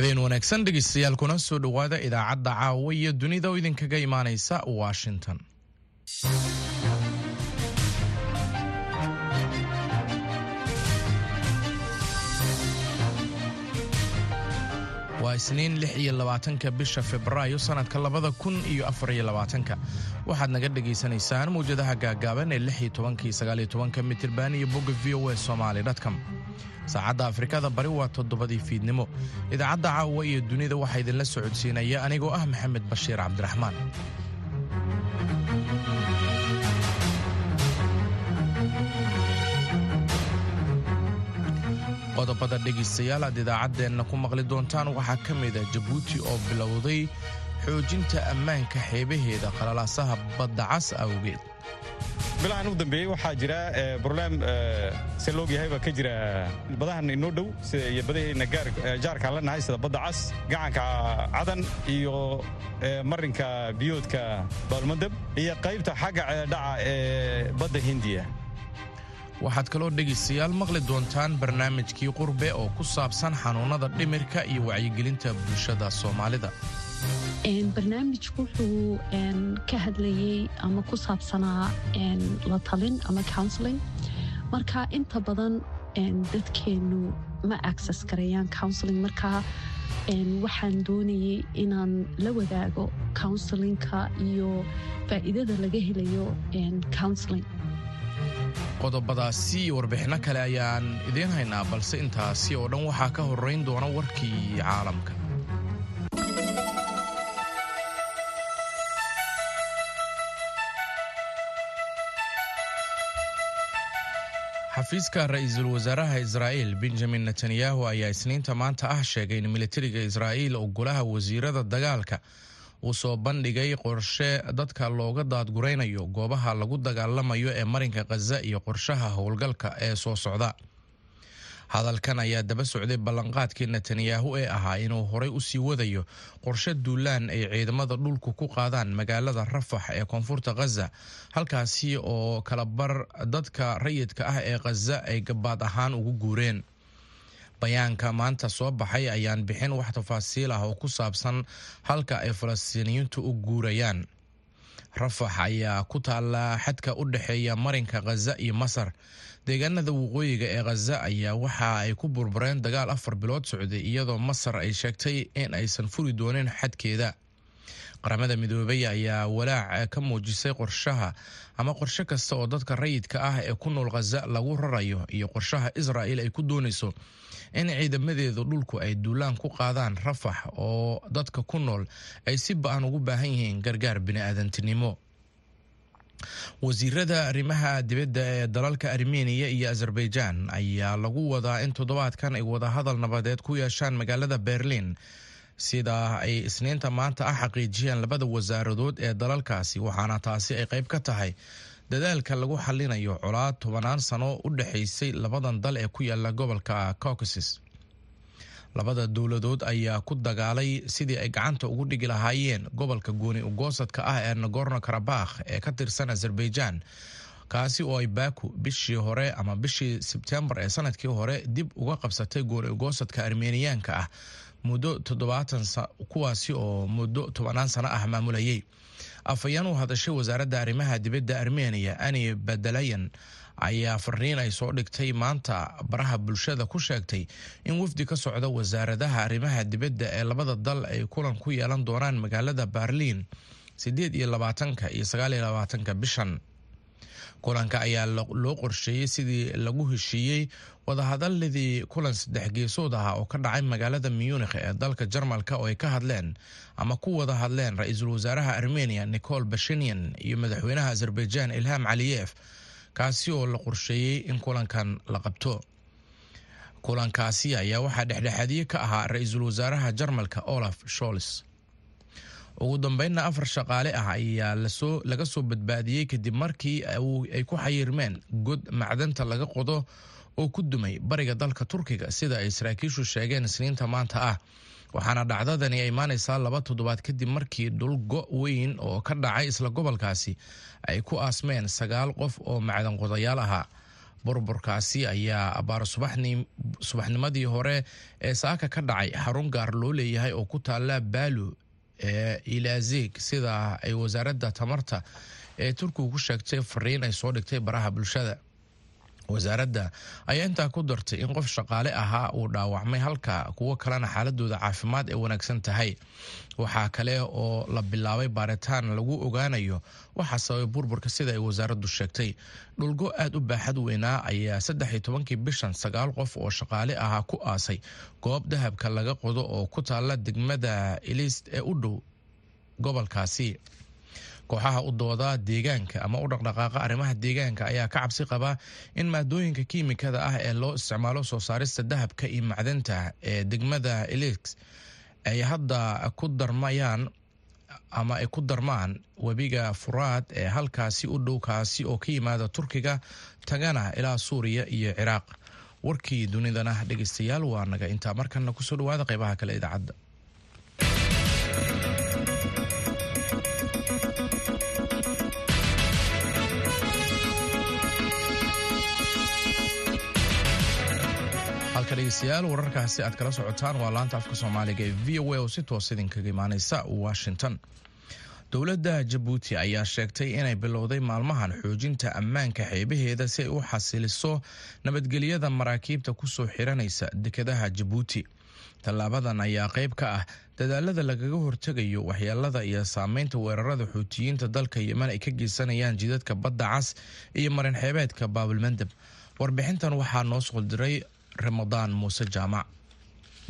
habeen wanaagsan dhegeystayaal kuna soo dhowaada idaacadda caawa iyo dunida oo idinkaga imaanaysa washington isniin lix iyo labaatanka bisha februaayo sanadka labada kun iyo afar iyo labaatanka. Waxaad naga dhagaysanaysaan mawjadaha gaagaaban ee lix iyo tobanka iyo sagaal iyo tobanka mitirban iyo bogga v o a somaali dtcom saacadda afrikada bari waa toddobadii fiidnimo. Idaacadda caawa iyo dunida waxaa idinla socodsiinaya anigoo ah maxamed bashiir cabdiraxmaan qodobada dhegaystayaal aad idaacaddeenna ku maqli doontaan waxaa ka mida jabuuti oo bilowday xoojinta ammaanka xeebaheeda qalalaasaha badda cas awgeed. Bilahan u dambeeyey waxaa jira broblem se loog yahay baa ka jira badahan inoo dhow iyo badaheenna jaarkaan la nahay sida badda cas gacanka cadan iyo marinka biyoodka baalmadab iyo qaybta xagga ceedhaca ee badda hindiya waxaad kaloo dhegaystayaal maqli doontaan barnaamijkii qurbe oo ku saabsan xanuunnada dhimirka iyo wacyigelinta bulshada soomaalida. Barnaamijku wuxuu ka hadlayey ama ku saabsanaa la talin ama counseling. Marka inta badan dadkeennu ma access gareeyaan counseling. Marka waxaan doonayey inaan la wadaago counselinka iyo faa'iidada laga helayo counseling qodobadaasi iyo warbixinno kale ayaan idiin haynaa balse intaasi oo dhan waxaa ka horrayn doona warkii caalamka. Xafiiska ra'iisul wasaaraha israa'iil benjamin netanyahu ayaa isniinta maanta ah sheegay in militariga israa'iil oo golaha wasiirada dagaalka uu soo bandhigay qorshe dadka looga daadguraynayo goobaha lagu dagaalamayo ee marinka khaza iyo qorshaha howlgalka ee soo socda. Hadalkan ayaa daba socday ballanqaadkii netanyahu ee ahaa inuu horay u sii wadayo qorshe duulaan ay ciidamada dhulku ku qaadaan magaalada rafax ee koonfurta khaza halkaasi oo kalabar dadka rayidka ah ee khaza ay gabaad ahaan ugu guureen bayaanka maanta soo baxay ayaan bixin wax tafaasiil ah oo ku saabsan halka ay falastiiniyiintu u guurayaan. Rafax ayaa ku taalla xadka u dhexeeya marinka khaza iyo masar. Deegaanada waqooyiga ee khaza ayaa waxa ay ku burbureen dagaal afar bilood socday iyadoo masar ay sheegtay in aysan furi doonin xadkeeda. Qaramada midoobay ayaa walaac ka muujisay qorshaha ama qorshe kasta oo dadka rayidka ah ee ku nool khaza lagu rarayo iyo qorshaha israa'il ay ku doonayso in ciidamadeedu dhulku ay duulaan ku qaadaan rafax oo dadka ku nool ay si ba'an ugu baahan yihiin gargaar bini'aadantinimo. Wasiirada arrimaha dibadda ee dalalka armeniya iyo azerbaijan ayaa lagu wadaa in toddobaadkan ay wadahadal nabadeed ku yeeshaan magaalada berlin sida ay isniinta maanta ah xaqiijiyeen labada wasaaradood ee dalalkaasi waxaana taasi ay qayb ka tahay dadaalka lagu xallinayo colaad tobanaan sano u dhexaysay labadan dal ee ku yaalla gobolka caucasus. Labada dowladood ayaa ku dagaalay sidii ay gacanta ugu dhigi lahaayeen gobolka gooni ugoosadka ah ee nagorno karabakh ee ka tirsan azerbaijan kaasi oo ay baku bishii hore ama bishii sebtembar ee sannadkii hore dib uga qabsatay gooni ugoosadka armeniyaanka ah muddo toddobaatan kuwaasi oo muddo tobanaan sano ah maamulayay afhayeen u hadashay wasaaradda arrimaha dibadda armeniya ani badalayan ayaa fariin ay soo dhigtay maanta baraha bulshada ku sheegtay in wafdi ka socda wasaaradaha arrimaha dibadda ee labada dal ay kulan ku yeelan doonaan magaalada berliin siddeed iyo labaatanka iyo sagaal iyo labaatanka bishan kulanka ayaa loo qorsheeyey sidii lagu heshiiyey wadahadaladii kulan saddex geesood ah oo ka dhacay magaalada munikh ee dalka jarmalka oo ay ka hadleen ama ku wada hadleen ra'iisul wasaaraha armeniya nicol bashinian iyo madaxweynaha azerbaijan ilham caliyef kaasi oo la qorsheeyey in kulankan la qabto. Kulankaasi ayaa waxaa dhexdhexaadiye ka ahaa ra'iisul wasaaraha jarmalka olaf shols ugu dambeynna afar shaqaale ah ayaa laga soo badbaadiyey kadib markii ay ku xayirmeen god macdanta laga qodo oo ku dumay bariga dalka turkiga sida ay saraakiishu sheegeen isniinta maanta ah. Waxaana dhacdadani ay imaanaysaa laba toddobaad kadib markii dhulgo weyn oo ka dhacay isla gobolkaasi ay ku aasmeen sagaal qof oo macdan qodayaal ahaa burburkaasi ayaa abaar subaxnimadii hore ee saaka ka dhacay xarun gaar loo leeyahay oo ku taala baalu ilaazig sida ay wasaaradda tamarta ee turkigu ku sheegtay fariin ay soo dhigtay baraha bulshada. Wasaaradda ayaa intaa ku dartay in qof shaqaale ahaa uu dhaawacmay halka kuwo kalena xaaladooda caafimaad ay wanaagsan tahay waxaa kale oo la bilaabay baaritaan lagu ogaanayo waxaa sababay burburka sida ay wasaaraddu sheegtay. Dhulgo aad u baaxad weynaa ayaa saddex iyo tobankii bishan sagaal qof oo shaqaale ahaa ku aasay. Goob dahabka laga qodo oo ku taala degmada ilist ee u dhow gobolkaasi. Kooxaha u dooda deegaanka ama u dhaqdhaqaaqa arrimaha deegaanka ayaa ka cabsi qaba in maadooyinka kiimikada ah ee loo isticmaalo soo saarista dahabka iyo macdanta ee degmada elix ay hadda ku darmayaan ama ay ku darmaan webiga furaad ee halkaasi u dhow kaasi oo ka yimaada turkiga tagana ilaa suuriya iyo ciraaq. Warkii dunidana dhegeystayaal waa naga. Intaa markana ku soo dhawaada qeybaha kale idaacadda halka dhegeystayaal wararkaasi aad kala socotaan waa laanta afka soomaaliga ee v o a oo si toos idinkaga imaaneysa washington. Dowladda jabuuti ayaa sheegtay inay bilowday maalmahan xoojinta ammaanka xeebaheeda si ay u xasiliso nabadgelyada maraakiibta ku soo xiranaysa dekedaha jabuuti. Tallaabadan ayaa qayb ka ah dadaalada lagaga hortegayo waxyeelada iyo saameynta weerarada xuutiyiinta dalka yeman ay ka geysanayaan jidadka badda cas iyo marin xeebeedka baabulmandeb warbixintan waxaa noo sqoldiray ramadaan muuse jaamac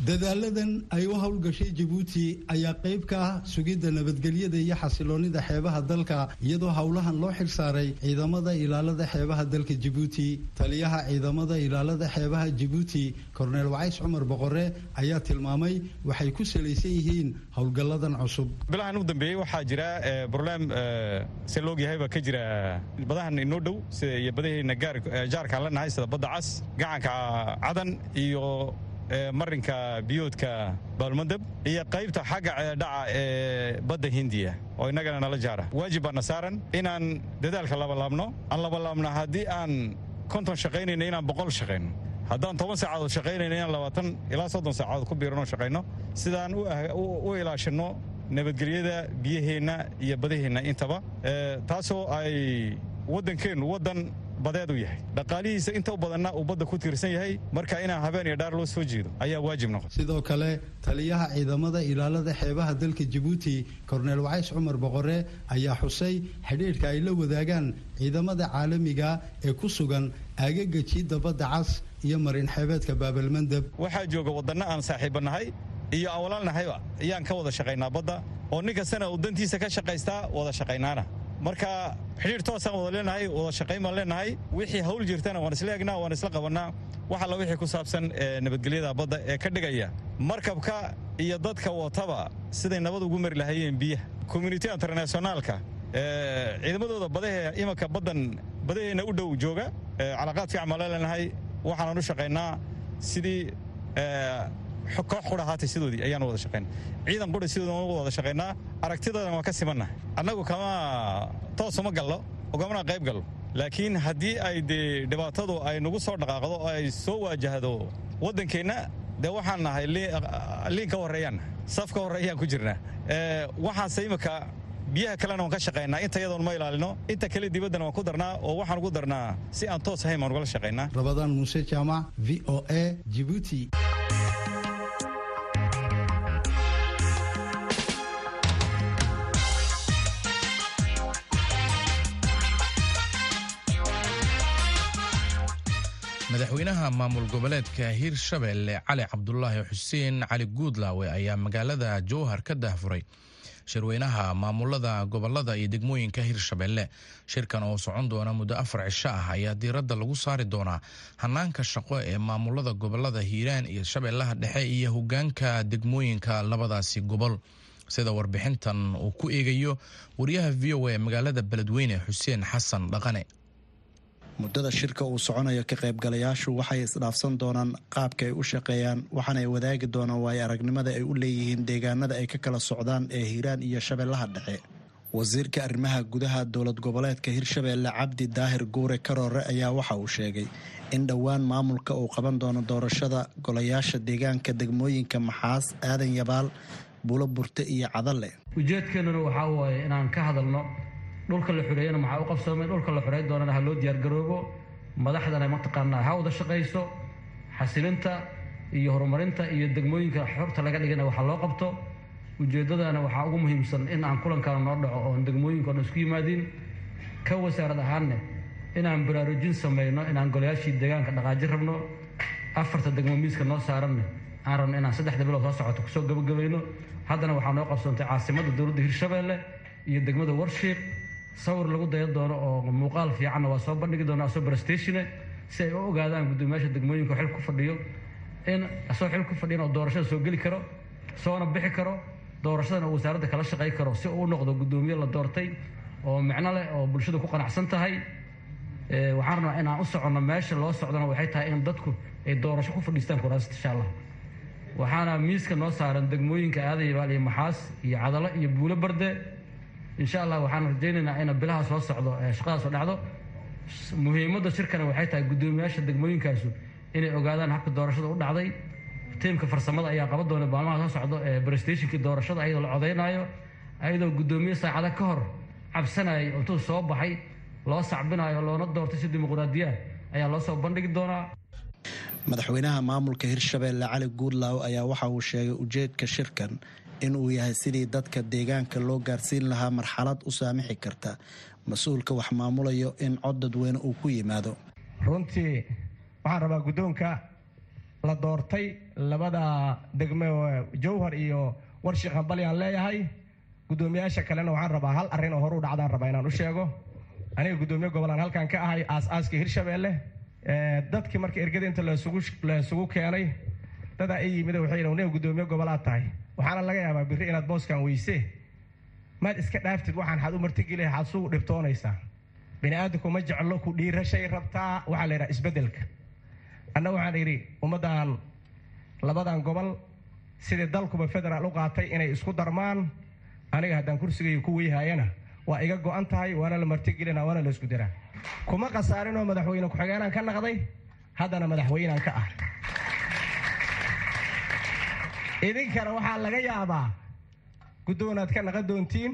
dadaaladan ay u howlgashay jabuuti ayaa qayb ka ah sugidda nabadgelyada iyo xasiloonnida xeebaha dalka iyadoo howlahan loo xilsaaray ciidamada ilaalada xeebaha dalka jabuuti taliyaha ciidamada ilaalada xeebaha jabuuti korneel wacays cumar boqore ayaa tilmaamay waxay ku salaysan yihiin howlgalladan cusub. Bilahan u dambeeyey waxaa jira broblem se loog yahayba ka jira badahan inoo dhow iyo badaheenna jaarkaan lanahay sida badda cas gacanka cadan iyo marinka biyoodka baalmandab iyo qaybta xagga ceedhaca ee badda hindiya. Oo innagana nala jaara. Waajib baana saaran inaan dadaalka labalaabno aan labalaabno haddii aan konton shaqaynayna inaan boqol shaqayno. Haddaan toban saacadood shaqaynayna inaan labaatan ilaa soddon saacadood ku biirano shaqayno sidaan u ilaashanno nabadgelyada biyaheenna iyo badaheenna intaba. Taasoo ay waddankeennu waddan badeed u yahay. Dhaqaalihiisa inta u badanna uu badda ku tiirsan yahay marka inaan habeen iyo dhaar loo soo jeedo ayaa waajib noqon. Sidoo kale taliyaha ciidamada ilaalada xeebaha dalka jabuuti korneel wacays cumar boqore ayaa xusay xidhiidhka ay la wadaagaan ciidamada caalamiga ee ku sugan aagaga jiidda badda cas iyo marin xeebeedka baabalmandeb waxaa jooga wadanno aan saaxiibbanahay iyo awalaalnahayba ayaan ka wada shaqaynaa badda oo nin kastana uu dantiisa ka shaqaystaa wada shaqaynaana marka xidhiir toosaan wada leenahay wada shaqayn baan leenahay. Wixii hawl jirtana waan isla egnaa waan isla qabannaa. Wax alla wixii ku saabsan nabadgelyada badda ee ka dhigaya markabka iyo dadka wataba siday nabad ugu mari lahayeen biyaha. Community internationaalka ciidamadooda badahee imanka baddan badaheenna u dhow jooga. Calaaqaad fiican baan la leenahay waxaanan u shaqaynaa sidii koox qura ahaatay sidoodii ayaan wada shaqayna ciidan qura sidooda wada shaqaynaa aragtidoodan waan ka simannahay annagu kama toosuma gallo ogamana qayb gallo. Laakiin haddii ay dee dhibaatadu ay nagu soo dhaqaaqdo oo ay soo waajahdo waddankeenna dee waxaan nahay liin ka horreeyaan saf ka horreeyaan ku jirnaa waxaanse imika biyaha kalena waan ka shaqaynaa. Inta yadoon ma ilaalino inta kale dibaddana waan ku darnaa oo waxaan ugu darnaa si aan toos ahayn baan ugala shaqaynaa. Rabadaan muuse jaamac v o a jibuuti madaxweynaha maamul goboleedka hirshabelle cali cabdulaahi xuseen cali guudlaawe ayaa magaalada jowhar ka dahfuray shirweynaha maamulada gobollada iyo degmooyinka hirshabelle shirkan oo socon doona muddo afar cisho ah ayaa diiradda lagu saari doonaa hanaanka shaqo ee maamulada gobollada hiiraan iyo shabeellaha dhexe iyo hogaanka degmooyinka labadaasi gobol. Sida warbixintan uu ku eegayo wariyaha v o a magaalada beledweyne xuseen xasan dhaqane muddada shirka uu soconayo ka qaybgalayaashu waxay isdhaafsan doonaan qaabka ay u shaqeeyaan waxaana ay wadaagi doonaan waayo aragnimada ay u leeyihiin deegaanada ay ka kala socdaan ee hiiraan iyo shabeellaha dhexe. Wasiirka arrimaha gudaha dowlad goboleedka hirshabeelle cabdi daahir guure karoore ayaa waxa uu sheegay in dhowaan maamulka uu qaban doono doorashada golayaasha deegaanka degmooyinka maxaas aadan yabaal buulo burte iyo cadalle ujeedkeennuna waxaa waaye inaan ka hadalno dhulka la xoreeyana maxaa u qabsoomay? Dhulka la xoreyn doonana ha loo diyaargaroobo madaxdana mataqaanaa ha wada shaqayso. Xasilinta iyo horumarinta iyo degmooyinka xorta laga dhigana waxaa loo qabto. Ujeeddadana waxaa ugu muhiimsan in aan kulankaana noo dhaco oon degmooyinka dhan isku yimaadiin ka wasaarad ahaanne inaan baraarujin samayno inaan golayaashii deegaanka dhaqaajin rabno. Afarta degmo miiska noo saaranne aan rabno inaan saddexda bilood soo socoto ku soo gabagabayno. Haddana waxaa noo qabsoontay caasimadda dowladda hirshabeelle iyo degmada warshiiq sawir lagu daya doono oo muuqaal fiicanna waa soo bandhigi doona asoo barastatione si ay u ogaadaan guddoomiyaasha degmooyinka xil ku fadhiyo. In asoo xil ku fadhiyan oo doorashada soo geli karo soona bixi karo doorashadana uu wasaaradda kala shaqay karo si uu noqdo guddoomiye la doortay oo micno leh oo bulshada ku qanacsan tahay. Waxaan rabnaa inaan u soconno meesha loo socdona waxay tahay in dadku ay doorasho ku fadhiistaan kuraasta insha waxaana miiska noo saaran degmooyinka aadayabaal iyo maxaas iyo cadalo iyo buulo barde insha allah waxaan rajaynaynaa ina bilaha soo socdo shaqadaas oo dhacdo. Muhiimadda shirkana waxay tahay guddoomiyaasha degmooyinkaasu inay ogaadaan habka doorashada u dhacday. Tiimka farsamada ayaa qaban doona maalmaha soo socdo ee barestationkii doorashada ayadoo la codaynaayo ayadoo guddoomiye saacada ka hor cabsanayay intuu soo baxay loo sacbinayo loona doortay si dimuqraadiyaah ayaa loo soo bandhigi doonaa. Madaxweynaha maamulka hirshabeelle cali guudlaaw ayaa waxa uu sheegay ujeedka shirkan in uu yahay sidii dadka deegaanka loo gaarsiin lahaa marxalad u saamixi karta. Mas'uulka wax maamulayo in cod dadweyne uu ku yimaado. Runtii waxaan rabaa guddoonka la doortay labada degme jowhar iyo warshik hambali aan leeyahay. Guddoomiyaasha kalena waxaan rabaa hal arrin oo horu dhacdaan rabaa inaan u sheego. Aniga guddoomiye gobolaan halkan ka ahay aas-aaska hirshabeelle. Dadkii marka ergada inta laysugu keenay dadaa i yimid waxay yidhi guddoomiye gobolaad tahay. Waxaana laga yaabaa birri inaad booskan weyse maad iska dhaaftid waxaan xaad u martigeli xaad sugu dhibtoonaysaa. Bini aadamku ma jeclo ku dhiirashay rabtaa? Waxaa la yidhaha isbeddelka. Anna waxaan idhi ummaddan labadan gobol sidii dalkuba federaal u qaatay inay isku darmaan aniga haddaan kursigayga ku weyhaayana waa iga go'an tahay waana la martigelina waana la isku diraa. Kuma khasaarinoo madaxweyne ku-xigeenaan ka naqday? Haddana madaxweynaan ka ah idinkana waxaa laga yaabaa guddoonaad ka naqan doontiin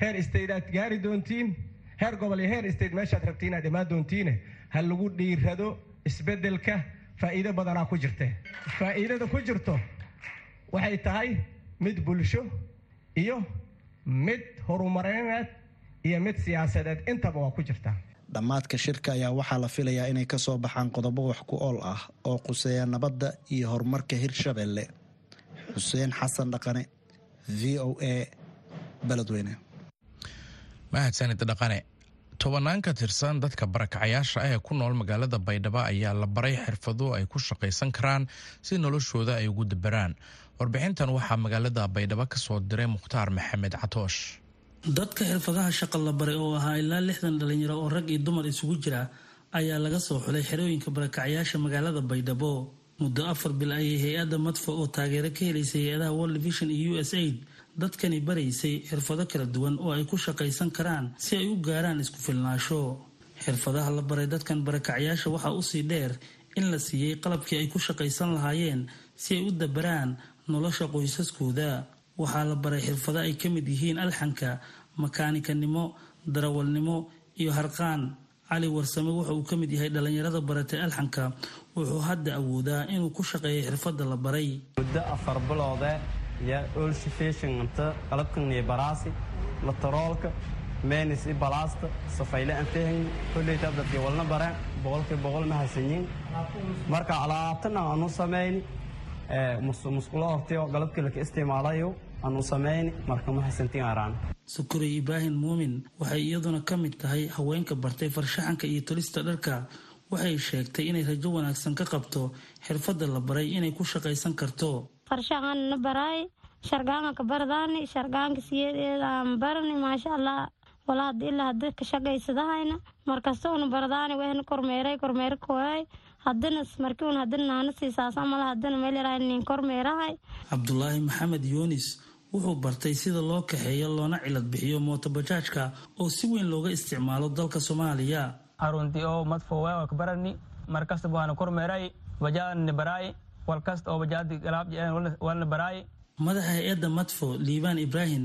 heer istaydaad gaari doontiin heer gobol iyo heer istayd meeshaad rabti inaad imaan doontiine. Ha lagu dhiirado isbeddelka faa'iido badanaa ku jirte. Faa'iidada ku jirto waxay tahay mid bulsho iyo mid horumarineed iyo mid siyaasadeed. Intaba waa ku jirtaa dhammaadka shirka ayaa waxaa la filayaa inay ka soo baxaan qodobo wax ku ool ah oo quseeya nabadda iyo horumarka hirshabelle xuseen xasan dhaqane v o a beledweyne mahadsanid dhaqane tobannaan ka tirsan dadka barakacayaasha ah ee ku nool magaalada baydhabo ayaa la baray xirfado ay ku shaqaysan karaan si noloshooda ay ugu dabaraan. Warbixintan waxaa magaalada baydhabo ka soo diray mukhtaar maxamed catoosh. Dadka xirfadaha shaqa la baray oo ahaa ilaa lixdan dhalinyaro oo rag iyo dumar isugu jira ayaa laga soo xulay xerooyinka barakacayaasha magaalada baydhabo muddo afar bil ayay hay'adda madfa oo taageero ka helaysay hay'adaha world vision iyo u s aid dadkani baraysay xirfado kala duwan oo ay ku shaqaysan karaan si ay u gaaraan isku filnaasho. Xirfadaha la baray dadkan barakacayaasha waxaa u sii dheer in la siiyey qalabkii ay ku shaqaysan lahaayeen si ay u dabaraan nolosha qoysaskooda. Waxaa la baray xirfado ay ka mid yihiin alxanka makaanikanimo darawalnimo iyo harqaan. Cali warsame wuxa uu ka mid yahay dhallinyarada baratay alxanka wuxuu hadda awoodaa inuu ku shaqeeyo xirfadda la baray. Muddo afar biloode iyo olsifeshinganta qalabkan iyo baraasi lataroolka meenis i balaasta safayle antehin kolleyta dadkii walna bareen boqolkii boqol ma hasanyin marka alaabtana aanu samayni musqulo hortiyo galabkii laka isticmaalayo aanu samayni marka ma hasantin araan. Sukurey ibraahim muumin waxay iyaduna ka mid tahay haweenka bartay farshaxanka iyo tolista dharka waxay sheegtay inay rajo wanaagsan ka qabto xirfadda la baray inay ku shaqaysan karto. Farshaxanna baraay shargaanka bardaani shargaanka siyeedeedaan barani maasha allah wala hadi ilaa hada ka shaqaysadahayna markastoona bardaani wehna kormeeray kormeer koay hadana markii un hadana naana siisaas amala hadana meel yaraa nin kormeerahay. Cabdulaahi maxamed yuunis wuxuu bartay sida loo kaxeeyo loona cilad bixiyo mootobajaajka oo si weyn looga isticmaalo dalka soomaaliya arunti oo madfowe oo kabarani markasta buhana kormeeray bajaadni baraay walkasta oo bajaadi galaab walna baraay madaxa hay'adda madfo liibaan ibraahim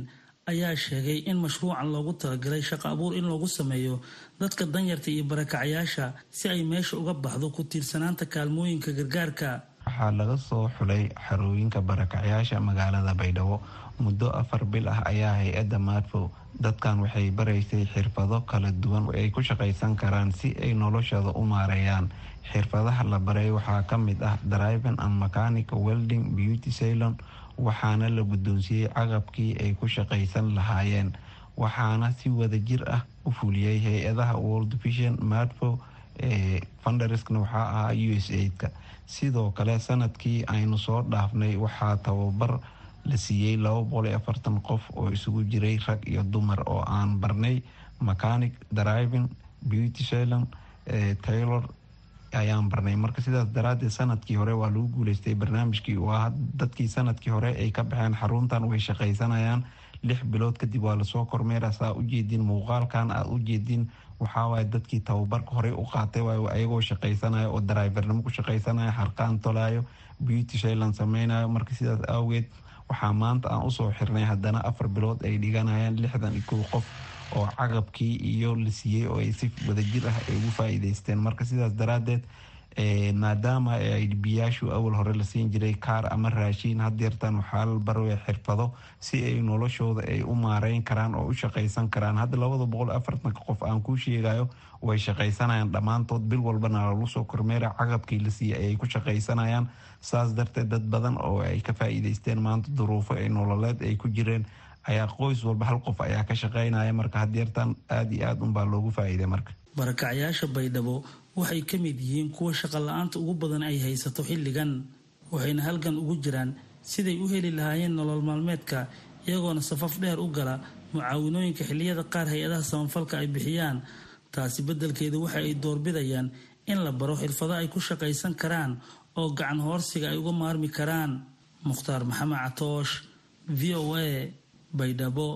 ayaa sheegay in mashruucan loogu talagalay shaqo abuur in loogu sameeyo dadka danyarta iyo barakacayaasha si ay meesha uga baxdo ku tiirsanaanta kaalmooyinka gargaarka. Waxaa laga soo xulay xarooyinka barakacyaasha magaalada baydhabo muddo afar bil ah ayaa hay'adda maadfow dadkan waxay baraysay xirfado kala duwan ay ku shaqaysan karaan si ay noloshooda u maareeyaan. Xirfadaha la baray waxaa ka mid ah driven and mechanic welding beauty ceylon waxaana la guddoonsiiyey caqabkii ay ku shaqaysan lahaayeen. Waxaana si wadajir ah u fuliyey hay'adaha world vision madfow ee funderskna waxaa ahaa u s aidka sidoo kale sannadkii aynu soo dhaafnay waxaa tababar la siiyey qof oo isugu jiray rag iyo dumar oo aan barnay. Mechanic driving beauty ceylon taylor ayaan barnay. Marka sidaas daraadeed sannadkii hore waa lagu guuleystay barnaamijkii. Waa dadkii sannadkii hore ay ka baxeen xaruntan way shaqaysanayaan. Lix bilood kadib waa la soo kormeera saa ujeedin muuqaalkan aad ujeedin waxaawaay dadkii tababarka horey u qaatay waay ayagoo shaqaysanaya oo darivernimo ku shaqaysanaya harqaan tolaayo beauty shayland sameynayo. Marka sidaas awgeed waxaa maanta aan u soo xirnay haddana afar bilood ay dhiganayaan lixdan iyo kow qof oo caqabkii iyo la siiyey oo ay si wadajir ah ay ugu faa-iideysteen marka sidaas daraadeed maadaama ay biyaashu awal hore la siin jiray kaar ama raashiin hadeertan waxaa la baraya xirfado si ay noloshooda ay u maareyn karaan oo u shaqaysan karaan. Hadda labada boqol afartanka qof aan kuu sheegayo way shaqaysanayaan dhammaantood bil walbana lagu soo kormeera caqabkii la siiyey ayay ku shaqaysanayaan. Saas darteed dad badan oo ay ka faa-iideysteen maanta duruufo ay nololeed ay ku jireen ayaa qoys walba hal qof ayaa ka shaqaynaya. Marka hadeertan aada iyo aad unbaa loogu faa-iiday marka. Barakacyaasha baydhabo waxay ka mid yihiin kuwa shaqo la'aanta ugu badan ay haysato xilligan waxayna halgan ugu jiraan siday u heli lahaayeen nolol maalmeedka iyagoona safaf dheer u gala mucaawinooyinka xilliyada qaar hay'adaha samafalka ay bixiyaan taasi beddelkeeda waxa ay doorbidayaan in la baro xirfado ay ku shaqaysan karaan oo gacan hoorsiga ay uga maarmi karaan. Mukhtaar maxamed catoosh v o a baydhabo.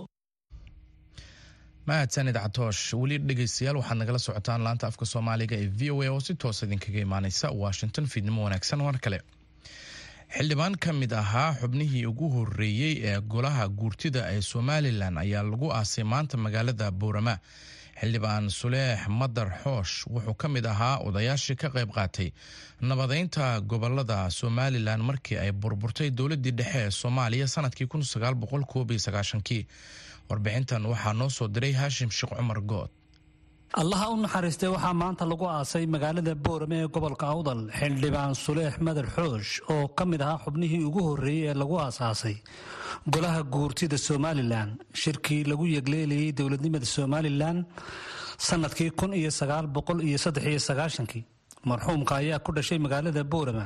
Mahadsanid catoosh. Weli dhegeystayaal waxaad nagala socotaan laanta afka soomaaliga ee v o a oo si toos idinkaga imaaneysa washington fiidnimo wanaagsan war kale. Xildhibaan ka mid ahaa xubnihii ugu horeeyey ee golaha guurtida ee somalilan ayaa lagu aasay maanta magaalada boorama xildhibaan suleex madar xoosh wuxuu ka mid ahaa odayaashii ka qayb qaatay nabadeynta gobollada somalilan markii ay burburtay dowladii dhexe ee soomaaliya sannadkii kii warbixintan waxaa noo soo diray haashim sheekh cumar good allaha u naxariistay waxaa maanta lagu aasay magaalada boorame ee gobolka awdal xildhibaan suleex madar xoosh oo ka mid ahaa xubnihii ugu horreeyey ee lagu aasaasay. Golaha guurtida somalilan shirkii lagu yegleelayay dowladnimada somalilan sannadkii kun iyo sagaal boqol iyo saddex iyo sagaashankii marxuumka ayaa ku dhashay magaalada boorama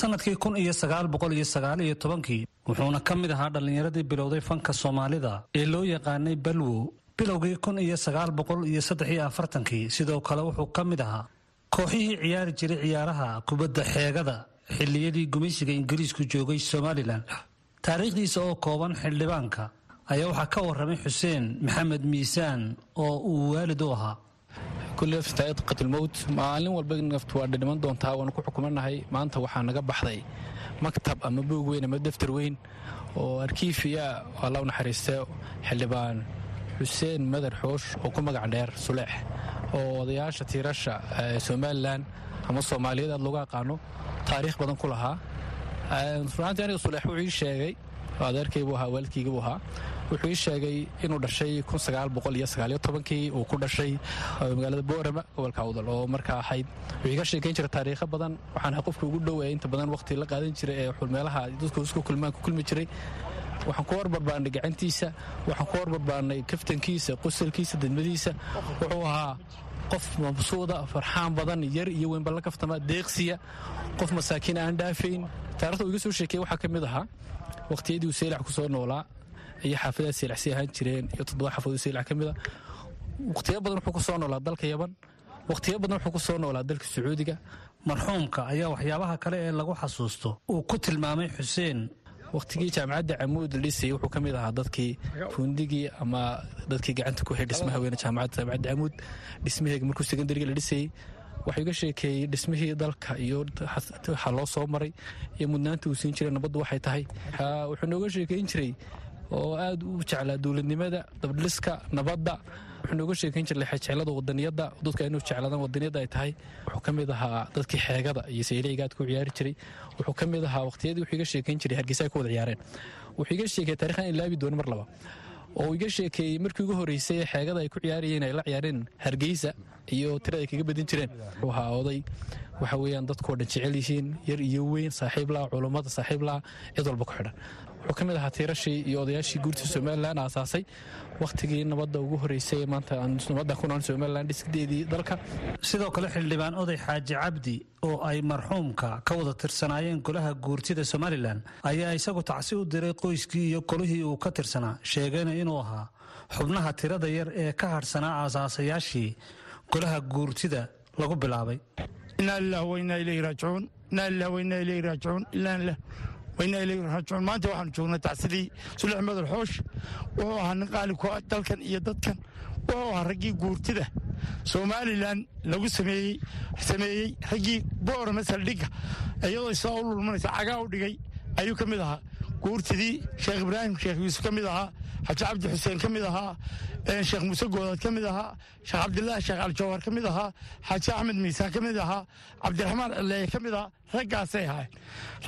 sannadkii kun iyo sagaal boqol iyo sagaal iyo tobankii wuxuuna ka mid ahaa dhallinyaradii bilowday fanka soomaalida ee loo yaqaanay balwo bilowgii kun iyo sagaal boqol iyo saddex iyo afartankii sidoo kale wuxuu ka mid ahaa kooxihii ciyaari jiray ciyaaraha kubadda xeegada xilliyadii gumaysiga ingiriisku joogay somalilan taariikhdiisa oo kooban xildhibaanka ayaa waxaa ka waramay xuseen maxamed miisaan oo uu waalid u ahaa. Qatlmowt maalin walba naftu waa dhiman doontaa waanu ku xukumanahay maanta waxaa naga baxday maktab ama buog weyn ama daftar weyn oo arkiifiya alla u naxariistay xildhibaan xuseen madar xoosh oo ku magac dheer suleex oo odayaasha tiirasha somalilan ama soomaaliyad aad loogu aqaano taariikh badan ku lahaa. Runaantii aniga suleex wuxuu ii sheegay adeerkaybuu ahaa waalidkaygabuu ahaa wuxuu ii sheegay inuu dhashay kii uu ku dhashay magaalada boorama gobolka awdal oo markaa ahayd. Wuxuu iga sheekayn jira taariikho badan waxaan ahaa qofka ugu dhoweeya inta badan waqti la qaadan jiray ee xulmeelaha dadku isku kulmaan ku kulmi jiray waxaan ku horbarbaarnay gacantiisa waxaan ku horbarbaarnay kaftankiisa qosalkiisa dadmadiisa wuxuu ahaa qof mabsuuda farxaan badan yar iyo weynba la kaftama deeqsiya. Qof masaakiin aan dhaafayn taarikhda iga soo sheekeyey waxaa ka mid ahaa. Waqtiyadii uu seylac ku noolaa iyo xaafadaha seylacsii ahaan jireen iyo toddoba xaafadood seylac ka mid a waqtiyo badan wuxuu ku noolaa dalka yaban waqtiyo badan wuxuu ku noolaa dalka sacuudiga. Marxuumka ayaa waxyaabaha kale ee lagu xasuusto. Uu ku tilmaamay xuseen waqtigii jaamacadda camuud dhisayay wuxuu ka mid ahaa dadkii fundigii ama dadkii gacanta ku hay dhismaha weyne jaamacadda jaamacadda camuud. Dhismaheega markuu sekondariga la dhisayey waxuu iga sheekeeyey dhismihii dalka iyo waxa loo soo maray iyo mudnaanta uu siin jiray nabaddu waxay tahay. Wuxuu nooga sheekeyn jiray oo aad u jeclaa dowladnimada dabdhiska nabadda wuxuu nooga sheekeyn jiray jeclada wadaniyadda dadka inuu jeclaadaan wadaniyadda ay tahay wuxuu ka mid ahaa dadkii xeegada iyo sayligaad ku ciyaari jiray. Wuxuu ka mid ahaa waqtiyadii wuxuu iga sheekeyn jiray hargeysa ay ku wada ciyaareen. Wuxuu iga sheekeeyey taarikhdan ilaabi doono mar laba oo iga sheekeeyey markii ugu horreysay ee xeegada ay ku ciyaarayeen ay la ciyaareen hargeysa iyo tira ay kaga badin jireen. Wuxuu ahaa oday waxa weeyaan dadkoo dhan jecel yihiin yar iyo weyn saaxiib laa culummada saaxiib laa cid walba ku xidhan wuxuu ka mid ahaa tiirashii iyo odayaashii guurta somalilan aasaasay. Wakhtigii nabadda ugu horreysay ee maanta nabadda ku nool somalilan dhisdeedii dalka. Sidoo kale xildhibaan oday xaaji cabdi oo ay marxuumka ka wada tirsanaayeen golaha guurtida somalilan ayaa isagu tacsi u diray qoyskii iyo golihii uu ka tirsanaa sheegayna inuu ahaa xubnaha tirada yar ee ka hadhsanaa aasaasayaashii golaha guurtida lagu bilaabay maanta waxaanu joognaa tacsidii sulix madal xoosh wuxuu ahaa nin qaali ku dalkan iyo dadkan wuxuu ahaa raggii guurtida somalilan lagu sameeyey raggii boorama saldhigga iyadoo sidaa u lulmanaysa cagaa u dhigay ayuu ka mid ahaa guurtidii sheekh ibraahim sheekh yuusuf ka mid ahaa xaji cabdi xuseen ka mid ahaa sheekh muuse goodaad ka mid ahaa sheekh cabdilaahi sheekh aljawhar ka mid ahaa xaaji axmed miisaan ka mid ahaa cabdiraxmaan cileeye ka mid ahaa raggaasay ahayn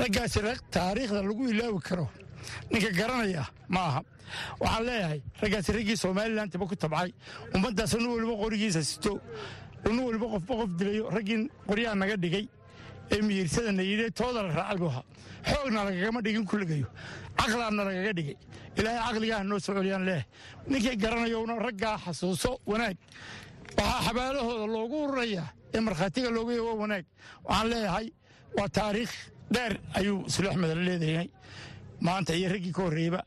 raggaasi taariikhda lagu ilaawi karo ninka garanaya ma aha. Waxaan leeyahay raggaasi raggii somalilan tiba ku tabcay. Ummaddaas nin weliba qorigiisa sito nin weliba qofba qof dilayo raggii qoryaha naga dhigay ee miyiirsadana yidhi tooda la raacay buu ahaa xoogna lagagama dhigin kulligayo. Caqlaana lagaga dhigay. Ilaahay caqligaah noo soo celiyaan leeh ninkii garanayowna raggaa xasuuso wanaag. Waxaa xabaalahooda loogu ururayaa ee markhaatiga loogu yago wanaag. Waxaan leeyahay waa taariikh dheer ayuu sulu axmed la leedahay. Maanta iyo raggii ka horreeyba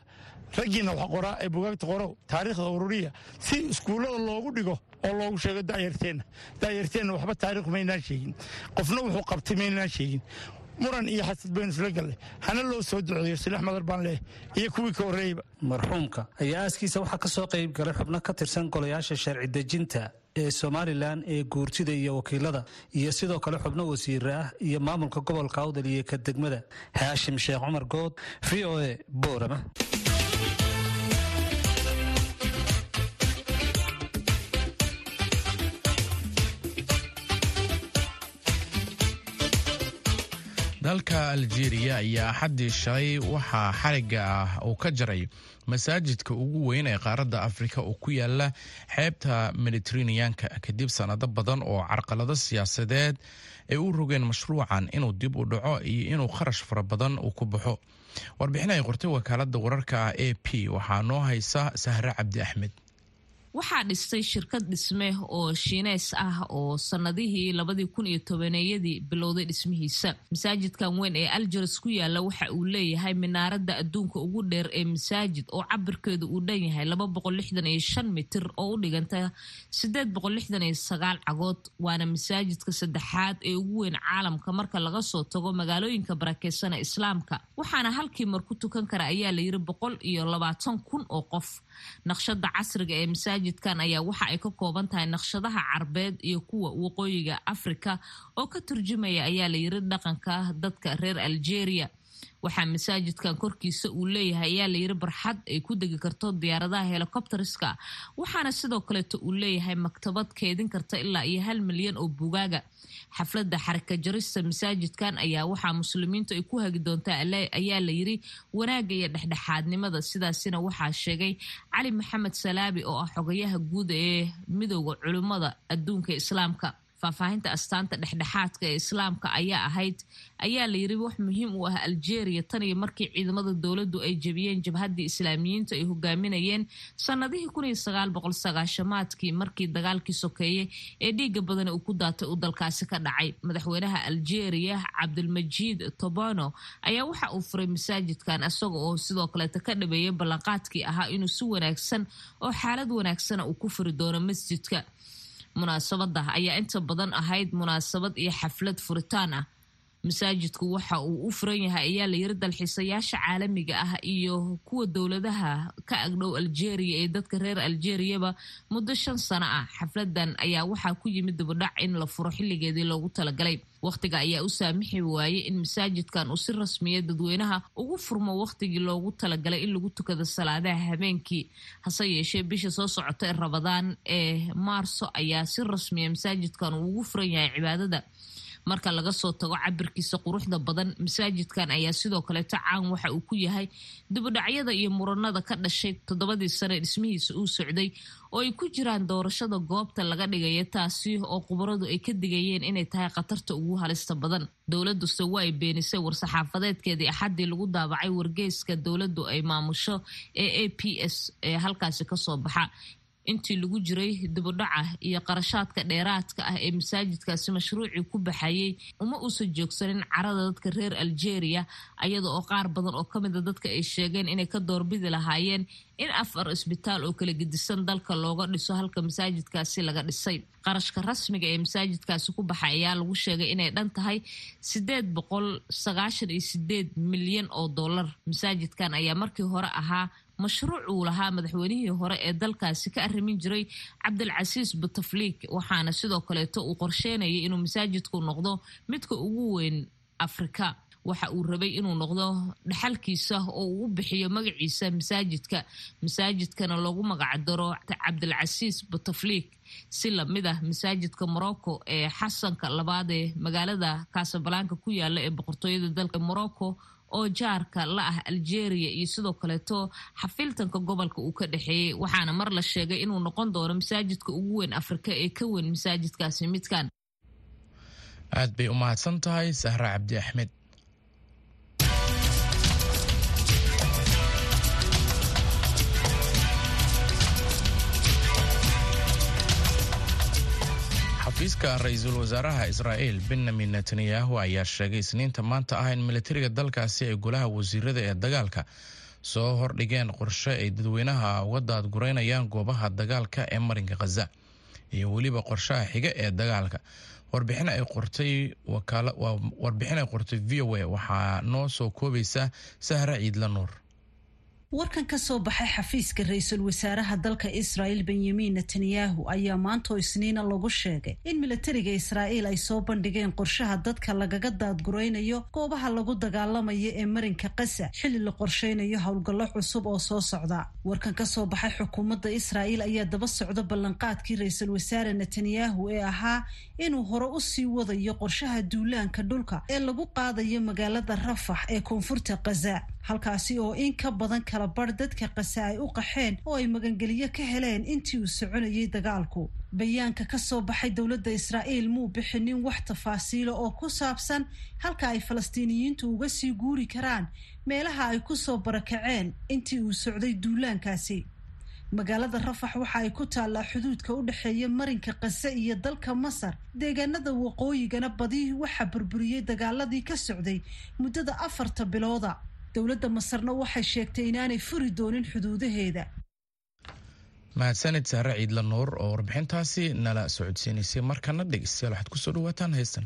raggiina wax qoraa ee bugaagta qorow taariikhda ururiya si iskuullada loogu dhigo oo loogu sheego da'yarteenna da'yarteenna waxba taarikh maynaan sheegin. Qofna wuxuu qabtay maynaan sheegin. Muran iyo xasad baynu isla galle hana loo soo duceeyo silax madar baan leeh iyo kuwii ka horreeyba. Marxuumka ayaa aaskiisa waxaa ka soo qayb galay xubno ka tirsan golayaasha sharci dejinta ee somalilan ee guurtida iyo wakiilada iyo sidoo kale xubno wasiire ah iyo maamulka gobolka awdal iyo ka degmada. Haashim sheekh cumar good v o a boorama dalka aljeeriya ayaa axaddii shalay waxaa xarigga ah uu ka jaray masaajidka ugu weyn ee qaaradda afrika oo ku yaalla xeebta mediteraneanka kadib sannado badan oo carqalado siyaasadeed ay u rogeen mashruucan inuu dib u dhaco iyo inuu kharash fara badan uu ku baxo. Warbixin ay qortay wakaaladda wararka ah a p. Waxaa noo haysa sahre cabdi axmed waxaa dhistay shirkad dhisme oo shiineys ah oo sannadihii labadii kun iyo tobaneeyadii bilowday dhismihiisa. Masaajidkan weyn ee aljares ku yaalla waxa uu leeyahay minaaradda adduunka ugu dheer ee masaajid oo cabirkeedu uu dhan yahay laba boqol lixdan iyo shan mitir oo u dhiganta sideed boqol lixdan iyo sagaal cagood waana masaajidka saddexaad ee ugu weyn caalamka marka laga soo tago magaalooyinka barakeysan ee islaamka. Waxaana halkii mar ku tukan kara ayaa la yiri boqol iyo labaatan kun oo qof naqshada casriga ee masaajidkan ayaa waxa ay ka kooban tahay naqshadaha carbeed iyo kuwa waqooyiga afrika oo ka turjumaya ayaa la yiri dhaqanka dadka reer algeria waxaa masaajidkan korkiisa uu leeyahay ayaa layiri barxad ay ku degi karto diyaaradaha helicopteriska. Waxaana sidoo kaleeto uu leeyahay maktabad keedin karta ilaa iyo hal milyan oo bugaaga. Xafladda xarika jarista masaajidkan ayaa waxaa muslimiintu ay ku hagi doontaa ayaa la yiri wanaagga iyo dhexdhexaadnimada. Sidaasina waxaa sheegay cali maxamed salaabi oo ah xogayaha guud ee midooda culimmada adduunka islaamka faahfaahinta astaanta dhexdhexaadka ee islaamka ayaa ahayd ayaa la yiri wax muhiim u ah algeria tan iyo markii ciidamada dowladdu ay jebiyeen jabhaddii islaamiyiintu ay hogaaminayeen sannadihii kun iyo sagaal boqol sagaashamaadkii markii dagaalkii sokeeye ee dhiiga badan uu ku daatay uu dalkaasi ka dhacay. Madaxweynaha algeria cabdulmajiid tobano ayaa waxa uu furay masaajidkan isaga oo sidoo kaleeta ka dhabeeyay ballanqaadkii ahaa inuu si wanaagsan oo xaalad wanaagsana uu ku furi doono masjidka munaasabada ayaa inta badan ahayd munaasabad iyo xaflad furitaan ah masaajidku waxa uu u furan yahay ayaa la dalxiisayaasha caalamiga ah iyo kuwa dowladaha ka agdhow aljeria ee dadka reer aljeriyaba muddo shan sano ah. Xafladan ayaa waxaa ku yimid dibadhac in la furo xilligeedii loogu talagalay. Wakhtiga ayaa u saamixi waayey in masaajidkan uu si rasmiya dadweynaha ugu furmo wakhtigii loogu talagalay in lagu tukado salaadaha habeenkii. Hase yeeshee bisha soo socota ee rabadaan ee maarso ayaa si rasmiya masaajidkan uu ugu furan yahay cibaadada marka laga soo tago cabirkiisa quruxda badan masaajidkan ayaa sidoo kaleeto caan waxa uu ku yahay dibudhacyada iyo muranada ka dhashay toddobadii sane dhismihiisa uu socday oo ay ku jiraan doorashada goobta laga dhigaya taasi oo khubaradu ay ka digayeen inay tahay khatarta ugu halista badan. Dowladuse waa ay beenisay war-saxaafadeedkeedii axaddii lagu daabacay wargeyska dowladdu ay maamusho ee a p s ee halkaasi ka soo baxa intii lagu jiray dibudhaca iyo qarashaadka dheeraadka ah ee masaajidkaasi mashruucii ku baxayay uma uusan joogsanin carada dadka reer aljeria ayada oo qaar badan oo kamida dadka ay sheegeen inay ka doorbidi lahaayeen in afar isbitaal oo kala gedisan dalka looga dhiso halka masaajidkaasi laga dhisay. Qarashka rasmiga ee masaajidkaasi ku baxay ayaa lagu sheegay inay dhan tahay sideed boqol sagaashan iyo sideed milyan oo dollar. Masaajidkan ayaa markii hore ahaa mashruuc uu lahaa madaxweynihii hore ee dalkaasi ka arrimin jiray cabdilcasiis butafliik waxaana sidoo kaleeto uu qorsheynayay inuu masaajidku noqdo midka ugu weyn afrika waxa uu rabay inuu noqdo dhaxalkiisa oo uu u bixiyo magaciisa masaajidka. Masaajidkana loogu magacdaro cabdilcasiis butafliik si la mid ah masaajidka morocco ee xasanka labaad ee magaalada kasabalanka ku yaalla ee boqortooyada dalka morocco oo jaarka la ah aljeria iyo sidoo kaleeto xafiltanka gobolka uu ka dhexeeyey waxaana mar la sheegay inuu noqon doono masaajidka ugu weyn afrika ee ka weyn masaajidkaasi midkan aad bay u mahadsan tahay sahra cabdi axmed xafiiska ra'iisul wasaaraha israa'iil benyamin netanyahu ayaa sheegay isniinta maanta ah in militariga dalkaasi ay golaha wasiirada ee dagaalka soo hordhigeen qorshe ay dadweynaha uga daadgureynayaan goobaha dagaalka ee marinka khaza iyo weliba qorshaha xiga ee dagaalka. Warbixin ay qortay warbixin ay qortay v o a waxaa noo soo koobaysa sahra ciidla nuur warkan ka soo baxay xafiiska ra'iisul wasaaraha dalka israa'iil benyamin netanyahu ayaa maantoo isniina lagu sheegay in militariga israa'iil ay soo bandhigeen qorshaha dadka lagaga daadguraynayo goobaha lagu dagaalamayo ee marinka kasa xilli la qorsheynayo howlgallo cusub oo soo socda. Warkan ka soo baxay xukuumadda israa'iil ayaa daba socda ballanqaadkii ra'iisul wasaare netanyahu ee ahaa inuu hore u sii wadayo qorshaha duulaanka dhulka ee lagu qaadayo magaalada rafax ee koonfurta khaza halkaasi oo in ka badan kala bar dadka kasa ay u qaxeen oo ay magangeliyo ka heleen intii uu soconayay dagaalku. Bayaanka ka soo baxay dowladda israa'iil muu bixinin wax tafaasiilo oo ku saabsan halka ay falastiiniyiintu uga sii guuri karaan meelaha ay ku soo barakaceen intii uu socday duulaankaasi magaalada rafax waxa ay ku taallaa xuduudka u dhexeeya marinka kase iyo dalka masar. Deegaanada waqooyigana badi waxaa burburiyey dagaaladii ka socday muddada afarta bilooda. Dowladda masarna waxay sheegtay inaanay furi doonin xuduudaheeda. Mahadsanid sahre ciidla nuur oo warbixintaasi nala socodsiinaysay markana dhegeystayaal waxaad ku soo dhawaataan heystan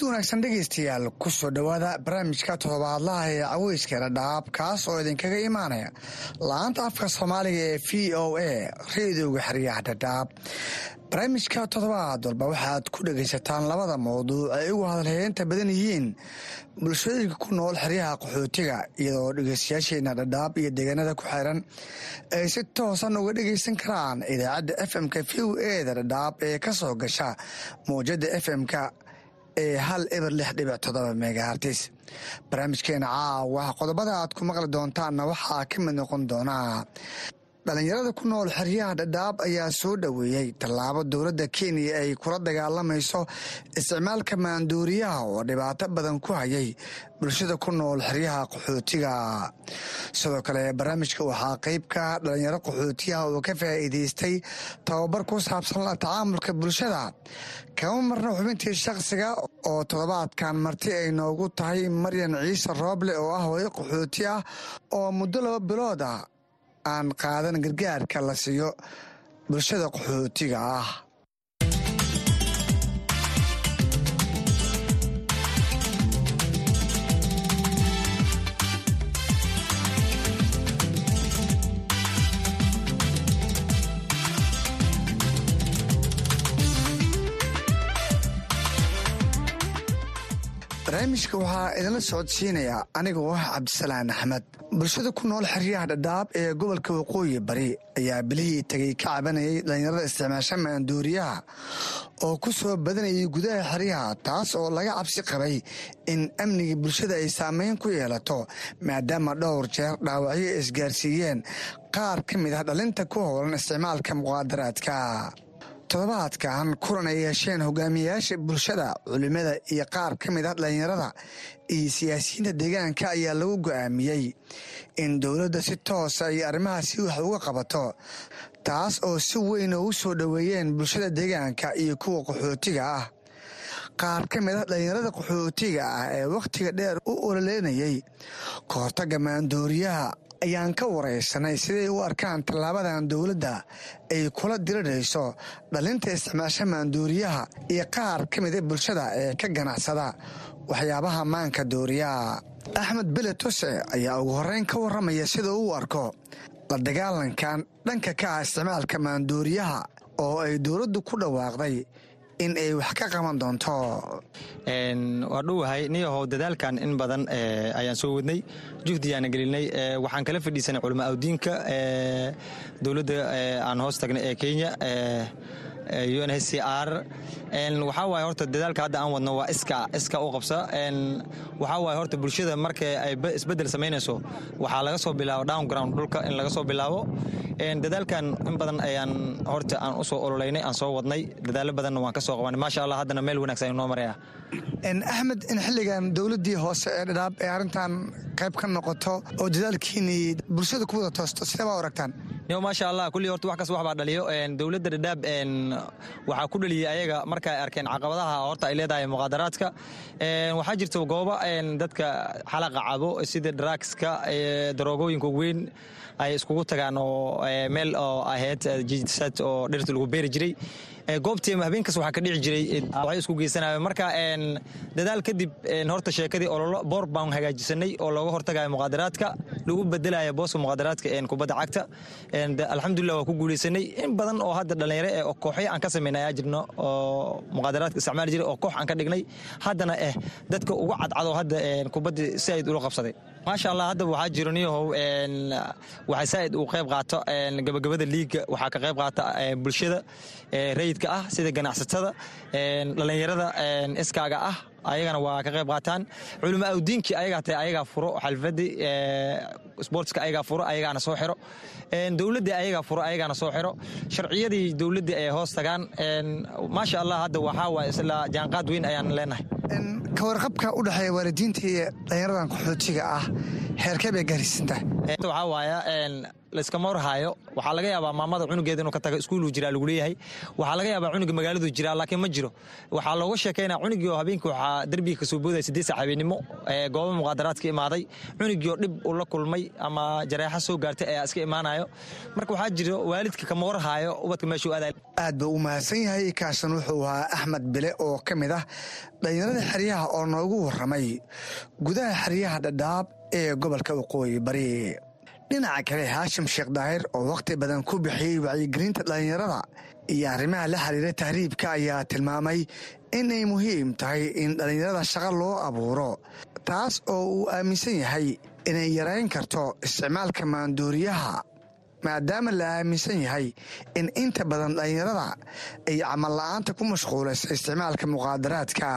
fiid wanaagsan dhegaystayaal ku soo dhowaada barnaamijka todobaadlaha ee caweyska dhadhaab kaas oo idinkaga imaanaya. La'aanta afka soomaaliga ee v o a reedooga xeryaha dhadhaab barnaamijka toddobaad walba waxaad ku dhegaysataan labada mawduuc ay ugu hadalheynta badan yihiin bulshooyinka ku nool xeryaha qaxootiga iyadoo dhegaystayaasheena dhadhaab iyo deegaanada ku xiran ay si toosan uga dhegaysan karaan idaacadda f m-ka v o eda dhadhaab ee ka soo gasha mawjada f m-ka hal eber lix dhibic toddoba megahartis barnaamijkeena caawa qodobada aad ku maqli doontaanna waxaa ka mid noqon doonaa dhallinyarada ku nool xeryaha dhadhaab ayaa soo dhoweeyey tallaabo dowladda kenya ay kula dagaalamayso isticmaalka maanduuriyaha oo dhibaato badan ku hayay bulshada ku nool xeryaha qaxootiga. Sidoo kale barnaamijka waxaa qeyb ka dhalinyaro qaxootiyaha oo ka faa'iidaystay tababar ku saabsan la tacaamulka bulshada. Kama marna xubintii shakhsiga oo toddobaadkan marti ay noogu tahay maryan ciise rooble oo ah hooyo qaxooti ah oo muddo laba bilood ah aan qaadan gargaarka la siiyo bulshada qaxootiga ah barnaamijka waxaa idinla socodsiinaya anigoo ah cabdisalaan axmed. Bulshada ku nool xeryaha dhadhaab ee gobolka waqooyi bari ayaa bilihii tegay ka cabanayay dhallinyarada isticmaasha maanduuriyaha oo ku soo badanayay gudaha xeryaha taas oo laga cabsi qabay in amniga bulshada ay saameyn ku yeelato maadaama dhowr jeer dhaawacyo isgaarsiiyeen. Qaar ka mid ah dhalinta ku howlan isticmaalka muqaadaraadka toddobaadkan kulan ay yeesheen hogaamiyayaasha bulshada culimada iyo qaar ka mid ah dhallinyarada iyo siyaasiyiinta deegaanka ayaa lagu go'aamiyey in dowladda si toosa ay arrimahaasi wax uga qabato taas oo si weyn ugu soo dhoweeyeen bulshada deegaanka iyo kuwa qaxootiga ah. Qaar ka mid ah dhallinyarada qaxootiga ah ee wakhtiga dheer u ololeynayay kahortagga maandooriyaha ayaan ka waraysanay siday u arkaan tallaabadan dowladda ay kula dirirayso dhalinta isticmaasha maanduuriyaha iyo qaar ka mida bulshada ee ka ganacsada. Waxyaabaha maanka dooriyaha axmed bele tose ayaa ugu horreyn ka warramaya sida uu arko la dagaalankan dhanka ka ah isticmaalka maanduuriyaha oo ay dowladdu ku dhawaaqday in ay wax ka qaban doonto. Waa dhowahay niyahow dadaalkan in badan ayaan soo wadnay juhdiyaana gelinay waxaan kala fadhiisanay culama awdiinka dowladda aan hoos tagnay ee kenya un h c r waxaa waaye horta dadaalka hadda aan wadno waa iska iska u qabsa. Waxaa horta bulshada marka ay isbeddel samaynayso waxaa laga soo bilaabo downground dhulka in laga soo bilaabo. Dadaalkan in badan ayaan horta aan u soo ololeynay aan soo wadnay. Dadaalo badanna waan ka soo qabanay maasha allah haddana meel wanaagsan ayuu noo maraya axmed in xilligan dowladdii hoose ee dhadhaab ee arrintan qayb ka noqoto oo dadaalkiinii bulshada ku wada toosto sidee baa aragtaan? Maasha allah kullii horta wax kas wax baa dhaliyo. Dowladda dhadhaab waxaa ku dhaliyey ayaga marka arkeen caqabadaha horta ay leedahay muqaadaraadka. Waxaa jirta goobo dadka xalaqa cabo sida drugska daroogooyinka weyn ay iskugu tagaan oo meel oo ahayd jisad oo dhirta lagu beeri jiray goobtii habeenkas waxaa ka dhici jiray waxay isku geysanayo marka dadaal kadib horta sheekadii ololo boor baan hagaajisanay oo looga hortagayo muqaadaraadka lagu bedelaya booska muqaadaraadka kubadda cagta. Alxamdulilah waa ku guuleysanay in badan oo hadda dhallinyaro ee kooxyo aan ka samaynay ayaa jirno oo muqaadaraadka isticmaali jiray oo koox aan ka dhignay. Haddana eh dadka ugu cadcado hadda kubadda saaid ula qabsaday maasha allah hadda waxaa jiro niyahow waxay saaid uu qayb qaato gabagabada liiga waxaa ka qayb qaata bulshada rayidka ah sida ganacsatada dhallinyarada iskaaga ah ayagana waa ka qayb qaataan. Culimo awdiinkii ayagaa ayagaa furo xalfadii sportska ayagaa furo ayagaana soo xiro. Dowladdii ayagaa furo ayagaana soo xiro. Sharciyadii dowladdii ay hoos tagaan maasha allah hadda waxaa isla jaanqaad weyn ayaan leenahay ka warqabka u dhexeeya waalidiinta iyo dhallinyaradan qaxootiga ah heerkee bay waaya layskama warhaayo waxaa laga yaabaa maamada cunugeeda inuu ka taga iskuuluu jiraa lagu leeyahay. Waxaa laga yaabaa cunuga magaaladuu jiraa laakiin ma jiro. Waxaa looga sheekaynaa cunugii oo habeenkii waxaa derbiga ka soo boodaya siddeed sac habeenimo gooba muqaadaraadka imaaday. Cunugii oo dhib uu la kulmay ama jareexa soo gaartay ayaa iska imaanayo marka waxaa jiro waalidka kama warhaayo ubadka meeshuu aaday aad buu u mahadsan yahay kaasan wuxuu ahaa axmed bile oo ka mid ah dhallinyarada xeryaha oo noogu warramay. Gudaha xeryaha dhadhaab ee gobolka waqooyi bari dhinaca kale haashim sheekh daahir oo wakhti badan ku bixiyey wacyigelinta dhallinyarada iyo arrimaha la xiriira tahriibka ayaa tilmaamay inay muhiim tahay in dhallinyarada shaqo loo abuuro taas oo uu aaminsan yahay inay yarayn karto isticmaalka maanduuriyaha maadaama la aaminsan yahay in inta badan dhallinyarada ay camal la'aanta ku mashquulaysa isticmaalka muqaadaraadka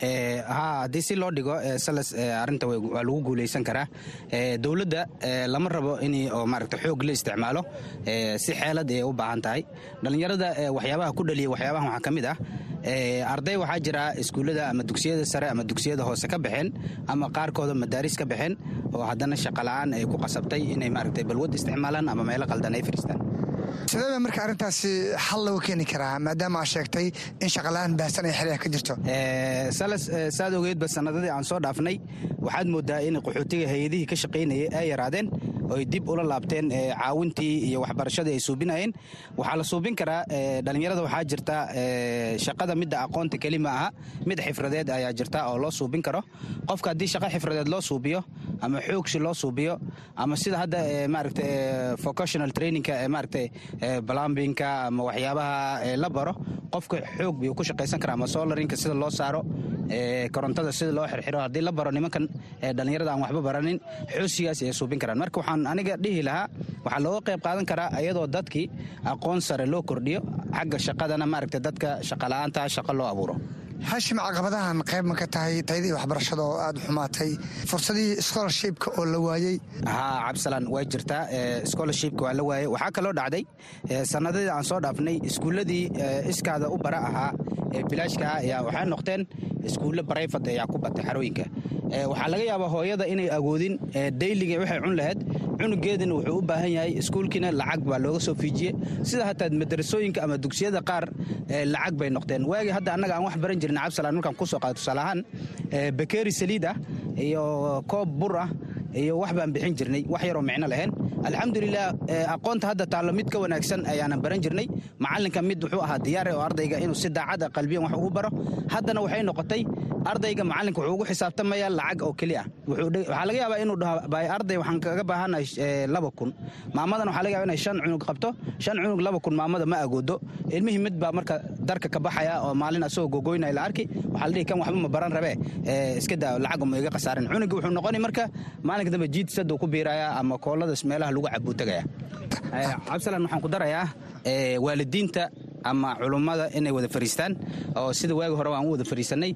ha haddii si loo dhigo salas arinta waa lagu guuleysan karaa. Dowladda lama rabo in oo maaragta xoog la isticmaalo si xeelad ay u baahan tahay. Dhallinyarada waxyaabaha ku dhaliya waxyaabahan waxaa ka mid ah arday waxaa jira iskuullada ama dugsiyada sare ama dugsiyada hoose ka baxeen ama qaarkooda madaaris ka baxeen oo haddana shaqola'aan ay ku qasabtay inay maaragta balwad isticmaalaan ama meelo qaldan ay fadhiistaan sidee ba marka arrintaasi xal lagu keeni karaa maadaama aad sheegtay in shaqalaan baahsan ay xeryaha ka jirto? Salas saad ogeedba sanadadii aan soo dhaafnay waxaad moodaa in qaxootiga hay'adihii ka shaqaynayay ay yaraadeen oy dib ula laabteen caawintii iyo waxbarashadii ay suubinayeen. Waxaa la suubin karaa dhallinyarada waxaa jirta shaqada midda aqoonta keli ma aha mid xifradeed ayaa jirta oo loo suubin karo. Qofka haddii shaqo xifradeed loo suubiyo ama xoogshi loo suubiyo ama sida hadda maaragta vocational trainingka maaragta balambinka ama waxyaabaha la baro qofka xoog buu ku shaqaysan karaa ama solarinka sida loo saaro korontada sida loo xirxiro. Haddii la baro nimankan dhallinyarada aan waxba baranin xoosigaas ay suubin karaan. Marka waxaan aniga dhihi lahaa waxaa looga qayb qaadan karaa iyadoo dadkii aqoon sare loo kordhiyo xagga shaqadana maaragta dadka shaqola'aanta shaqa loo abuuro hashim caqabadahan qayb ma ka tahay? Taydii waxbarashada oo aad u xumaatay. Fursadihii scholarshipka oo la waayey haa cabsalan way jirtaa scholarshipka waa la waayey waxaa kaloo dhacday sanadadii aan soo dhaafnay iskuulladii iskaada u bara ahaa ee bilaashka ah ayaa waxay noqdeen iskuulle barayfad ayaa ku batay xarooyinka. Waxaa laga yaabaa hooyada inay agoodin dayliga waxay cun lahayd. Cunugeedina wuxuu u baahan yahay iskuulkiina lacag baa looga soo fiijiye. Sida hataa madrasooyinka ama dugsiyada qaar lacag bay noqdeen. Waagii hadda annaga aan wax baran jirna cabsalaan markaan ku soo qaado tusaale ahaan bakeeri saliid ah iyo koob bur ah iyo wax baan bixin jirnay wax yaroo micno lahayn. Alxamdulilah aqoonta hadda taallo mid ka wanaagsan ayaanan baran jirnay. Macalinka mid wuxuu ahaa diyaare oo ardayga inuu si daacad a qalbiyan wax ugu baro. Haddana waxay noqotay ardayga macalinka wuxuu ugu xisaabtamaya lacag oo keli ah. Waxaa laga yaabaa inuu dhaho arday waxaan kaga baahanahay laba kun. Maamadan waxaa laga yaba inay shan cunug qabto. Shan cunug laba kun maamada ma agoodo ilmihii mid marka darka ka baxaya oo maalin asagoo gogoynaya la arki waxaa la dhihi kan waxba ma baran rabee. Iska daa lacag uma iga khasaarin. Cunuga wuxuu noqoni marka maalinka dambe jiid saduu ku biiraya ama kooladas meelaha lagu cabuu tegaya cabsalan waxaan ku darayaa waalidiinta ama culummada inay wada fariistaan oo sida waagi hore aan u wada fariisanay.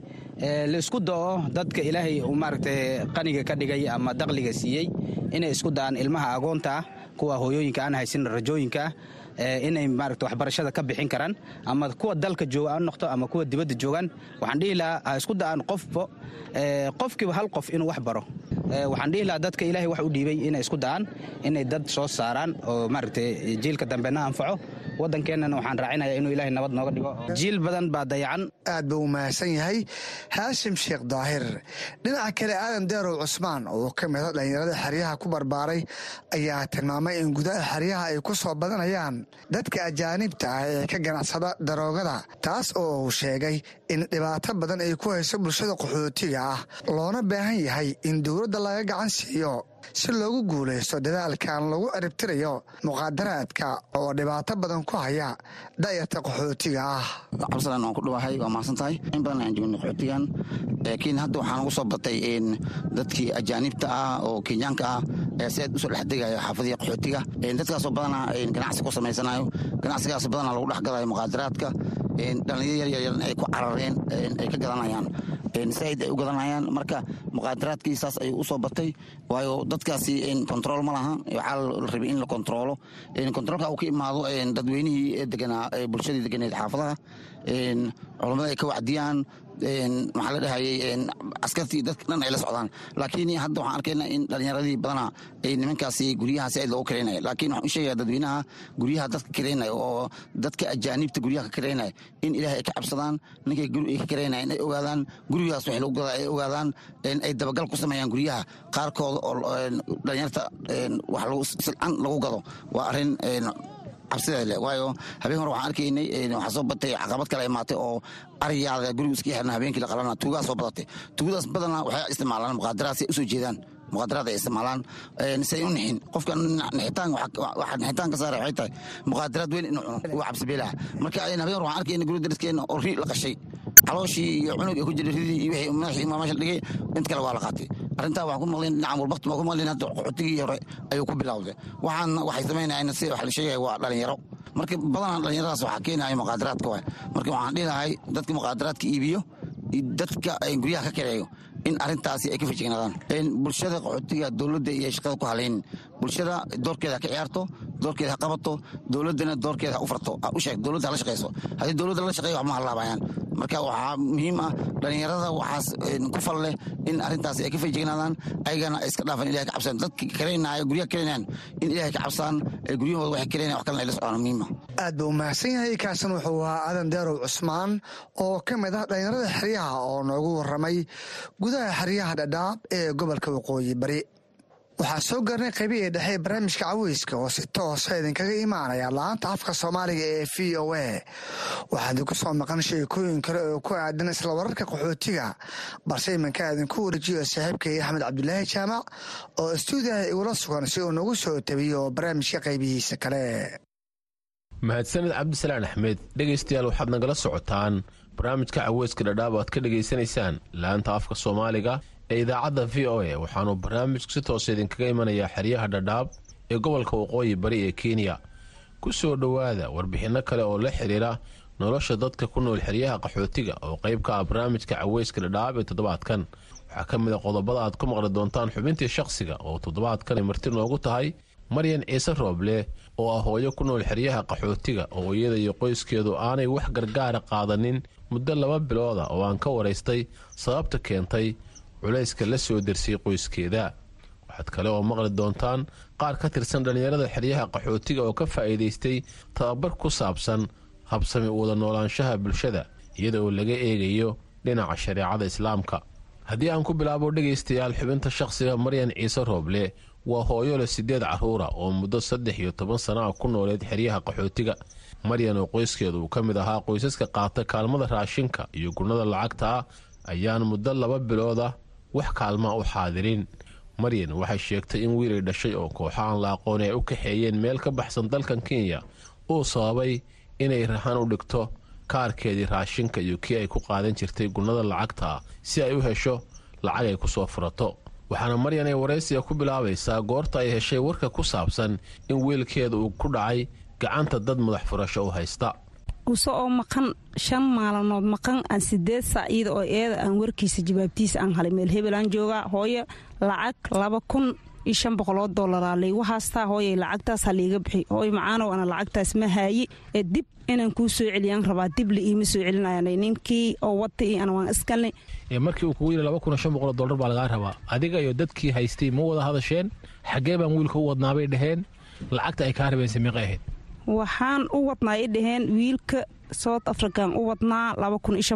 Laisku dao dadka ilaahay uu maaragtay qaniga ka dhigay ama daqliga siiyey inay isku da'aan ilmaha agoonta ah kuwa hooyooyinka aan haysin rajooyinka inay maaragta waxbarashada ka bixin karaan ama kuwa dalka jooga ha noqto ama kuwa dibadda joogaan waxaan dhihi lahaa ha isku da'aan qofba qofkiiba hal qof inuu wax baro. Waxaan dhihi lahaa dadka ilaahay wax u dhiibay inay isku da'aan inay dad soo saaraan oo maaragtay jiilka dambena anfaco waddankeennana waxaan raacinaya inuu ilaahay nabad nooga dhigo. Jiil badan baa dayacan. Aad buu u mahadsan yahay. Haashim sheekh daahir. Dhinaca kale aadan deerow cusmaan oo ka mida dhallinyarada xeryaha ku barbaaray ayaa tilmaamay in gudaha xeryaha ay ku soo badanayaan dadka ajaanibta ah ee ka ganacsada daroogada taas oo uu sheegay in dhibaato badan ay ku hayso bulshada qaxootiga ah loona baahan yahay in dowladda laga gacan siiyo si loogu guulaysto dadaalkan lagu ciribtirayo muqaadaraadka oo dhibaato badan ku haya da'yarta qaxootiga ah. Cabsalan waan ku dhawahay waa mahadsan tahay. In badan aan joogna qaxootigan. Laakiin hadda waxaan ugu soo batay dadkii ajaanibta ah oo kenyaanka ah ee si aad u soo dhexdegayo xaafadihi qaxootiga. Dadkaasoo badanaa ganacsi ku samaysanayo. Ganacsigaas badanaa lagu dhexgalayo muqaadaraadka. Dhallinyaro yaryarna ay ku carareen ay ka gadanayaan. Saaid ay u gadanayaan. Marka muqaadaraadkii saas ayuu u batay. Waayo dadkaasi control ma laha. Waxaa la rabay in la controlo. Controlka uu ka imaado dadweynihii deganaa bulshadii deganeed xaafadaha. Culammada ay ka wacdiyaan maxaa la dhahayay askartii dadka dhan ay la socdaan. Laakiin hadda waxaan arkaynaa in dhallinyaradii badanaa ay nimankaasi guryaha si aad loogu karaynaya laakiin waxaan u sheegaya dadweynaha guryaha dadka karaynaya oo dadka ajaanibta guryaha ka karaynaya in ilaahay ay ka cabsadaan ninkay guri ay ka karaynaya in ay ogaadaan gurigaas wax lagu gadaa ay ogaadaan ay dabagal ku sameeyaan guryaha. Qaarkooda oo dhallinyarta wax silcan lagu gado. Waa arrin cabsideeda leh. Waayo habeen hore waxaan arkaynay waxaa soo batay caqabad kale imaatay oo ariyaada guriga iska xirna habeenkii la qalana tuugaa soo badatay. Tuugadaas badanaa waxay isticmaalaan muqaadaraad si ay u soo jeedaan. Muqaadaraad ay isticmaalaan si ay u nixin qofka waxaa nixitaan ka saara waxay tahay. Muqaadaraad weyn inuu cuno waa cabsi beelaha marka habeen hore waxaan arkaynay guriga dariskeena oo ri la qashay. Calooshii iyo cunug ay ku jira ridii iyo wixii madaxii meesha dhigay inta kale waa la qaatay arrintaa waxaan ku maqlayn dhinaca walbakti waan ku maqlayn hadda qaxootigii hore ayuu ku bilowday waxaan waxay samaynayaan si wax la sheegaya waa dhalinyaro. Marka badanaa dhalinyaradaas waxaa keenaya muqaadaraadka waay. Marka waxaan dhihi lahay dadka muqaadaraadka iibiyo dadka guryaha ka kaceeyo in arintaasi ay ka fajignaadaan bulshada qaxootiga dowladda iyo shaqada ku halayn bulshada doorkeeda ka ciyaarto doorkeeda ha qabato dowladdana doorkeeda ha u farto u sheeg dowladda hala shaqayso haddii dowladda la shaqeeyo wax halaabayaan marka waxaa muhiim ah dhallinyarada waxaas ku fal leh in arrintaasi ay ka fajignaadaan ayagana ay iska dhaafaan ilahay ka cabsaan. Dadka karaynaya guryaha karaynayaan in ilahay ka cabsaan ee guryahooda waxay karaynayan wax kalena ay la socdaan muhiima aad buu umahadsan yahay kaasan wuxuu ahaa aadan deerow cusmaan oo ka mid ah dhallinyarada xeryaha oo noogu warramay gudaha xeryaha dhadhaab ee gobolka waqooyi bari waxaa soo gaarnay qaybihii dhexe barnaamijka caweyska oo si toosa idinkaga imaanaya laanta afka soomaaliga ee v o a. Waxaa idinku soo maqan sheekooyin kale oo ku aadan isla wararka qaxootiga. Balse iminka idinku warejiyo saaxiibkay axmed cabdulaahi jaamac oo istuudiyaha igula sugan si uu nagu soo tabiyo barnaamijka qaybihiisa kale. Mahadsaned cabdisalaan axmed dhegaystayaal waxaad nagala socotaan. Barnaamijka caweyska dhadhaab aad ka dhegaysanaysaan laanta afka soomaaliga ee idaacadda v o a waxaanu barnaamijku si toosa idinkaga imanayaa xeryaha dhadhaab ee gobolka waqooyi bari ee kenya. Ku soo dhowaada warbixinno kale oo la xidhiira nolosha dadka ku nool xeryaha qaxootiga oo qayb ka ah barnaamijka caweyska dhadhaab ee toddobaadkan. Waxaa ka mid a qodobada aad ku maqli doontaan xubintii shakhsiga oo toddobaadkan marti noogu tahay maryan ciise rooble oo ah hooyo ku nool xeryaha qaxootiga oo iyada iyo qoyskeedu aanay wax gargaara qaadanin muddo laba bilooda oo aan ka waraystay sababta keentay culayska la soo dersiyey qoyskeeda. Waxaad kale oo maqli doontaan qaar ka tirsan dhallinyarada xeryaha qaxootiga oo ka faa'iidaystay tababar ku saabsan habsami wada noolaanshaha bulshada iyada oo laga eegayo dhinaca shareecada islaamka. Haddii aan ku bilaabo dhegaystayaal xubinta shakhsiga maryan ciise rooble waa hooyo leh siddeed carruura oo muddo saddex iyo toban sana ah ku nooleed xeryaha qaxootiga. Maryan oo qoyskeedu uu ka mid ahaa qoysaska qaata kaalmada raashinka iyo gunnada lacagta ah ayaan muddo laba bilooda wax kaalmaa u xaadirin. Maryan waxay sheegtay in wiilay dhashay oo kooxo aan la aqooni ay u kaxeeyeen meel ka baxsan dalkan kenya. Uu sababay inay rahan u dhigto kaarkeedii raashinka iyo kii ay ku qaadan jirtay gunnada lacagta si ay u hesho lacag ay ku soo furato. Waxaana maryan ay waraysiga ku bilaabaysaa goorta ay heshay warka ku saabsan in wiilkeeda uu ku dhacay gacanta dad madax furasho u haysta use oo maqan shan maalmood maqan aan sideed iyada oo eeda aan warkiisa jawaabtiisa aan halay. Meel hebelaan joogaa hooyo lacag laba kun iyo shan boqoloo dollaraa laygu haastaa. Hooyay lacagtaas ha liiga bixi. Hooy macaanow ana lacagtaas ma haayi. Ee dib inaan kuu soo celiyaan rabaa dib la iima soo celinayanay ninkii oo wata iyo ana waan iskalnay. Markii uu kugu yidhi laba kun shan boqoloo dollar baa lagaa rabaa. Adiga iyo dadkii haystay ma wada hadasheen xaggee baan wiilka u wadnaabay dhaheen lacagta ay kaa rabeense meeqay ahayd waxaan u wadnaa i dhaheen wiilka south african u wadnaa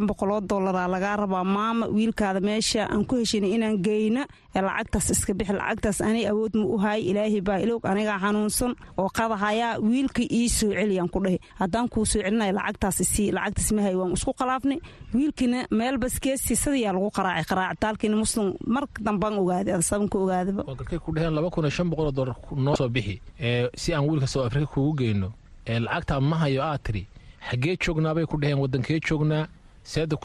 boqoloo dollaraa lagaa rabaa. Maama wiilkaada meesha aan ku heshinay inaan geyna ee lacagtaas iska bixi lacagtaas anay awood ma u haay ilaahay baa ilowg anigaa xanuunsan oo qadahayaa wiilka ii soo celiyaan ku dhahi haddaan kuu soo celinaya lacagtaas isii lacagtaas ma hay waan isku qalaafnay. Wiilkiina meel baskeesi sadayaa lagu qaraacay qaraacitaalkiina muslim mar dambaan ogaaday adasabanka ogaadaba garkay ku dhaheen laba kun iyo boqoloo dollar noo soo bixi si aan wiilka south africa kugu geyno ee lacagtaa ma hayo aad tiri xaggee joognaabay ku dhaheen waddankee joognaa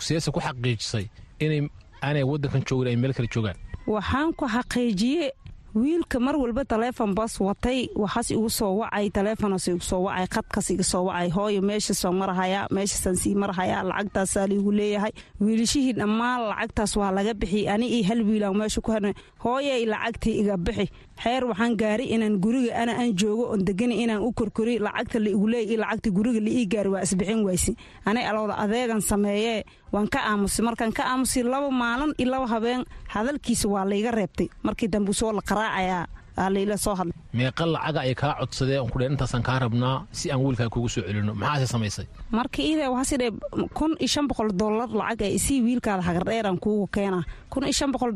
seese ku xaqiijisay inay aanay waddankan joogin ay meel kale joogaan. Waxaan ku xaqiijiye wiilka mar walba taleefon bas watay waxaas igu soo wacay taleefonaas igu soo wacay khadkaas iga soo wacay hooyo meeshasoo marhayaa meeshasaan sii marhayaa lacagtaasaa liigu leeyahay wiilashihii dhammaan lacagtaas waa laga bixi ani iyo hal wiilaan meesha ku hana hooyay lacagtii iga bixi xeer waxaan gaaray inaan guriga ana aan joogo oon degani inaan u korkori lacagta laigu leey lacagta guriga laii gaari waa isbixin waysi. Anay alowda adeegan sameeyee waan ka aamusay markaan ka aamusay laba maalin iyo laba habeen hadalkiisa waa layga reebtay. Markii dambe soo la qaraacayaa layla soo hadlay. Meeqa lacaga ay kaa codsadeen ku dheen intaasaan kaa rabnaa si aan wiilkaa kugu soo celino. Maxaase samaysay? Marka ida waxaas idhe kun iyo shan boqol dollar lacag ee isii wiilkaada hagardheeraan kuugu keenaa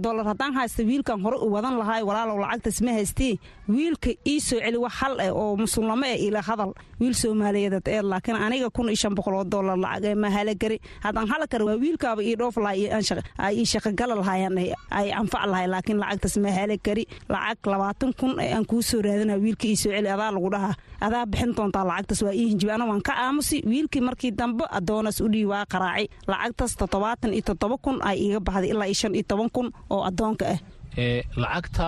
dollar. Haddaan haysta wiilkan hore u wadan lahaay walaalow lacagtaas ma haystii wiilka ii soo celi wax hal eh oo musulnamo eh ila hadal. Wiil soomaaliyeedad ee laakiin aniga oo dollar lacag ee ma halagari haddaan hala kara waa wiilkaaba ii dhoof lahaa ii shaqagala lahaayaan ay anfac lahay laakiin lacagtaas ma halagari lacag labaatan kun ee aan kuu soo raadina wiilka ii soo celi adaa lagu dhahaa adaa bixin doontaa lacagtaas waa ii hinjibi ana waan ka aamusi wiilkii markii dambe adoonaas u dhihi waa qaraacay. Lacagtaas toddobaatan iyo toddoba kun ay iiga baxday ilaa iyo shan iyo toban kun oo adoonka ah. Lacagta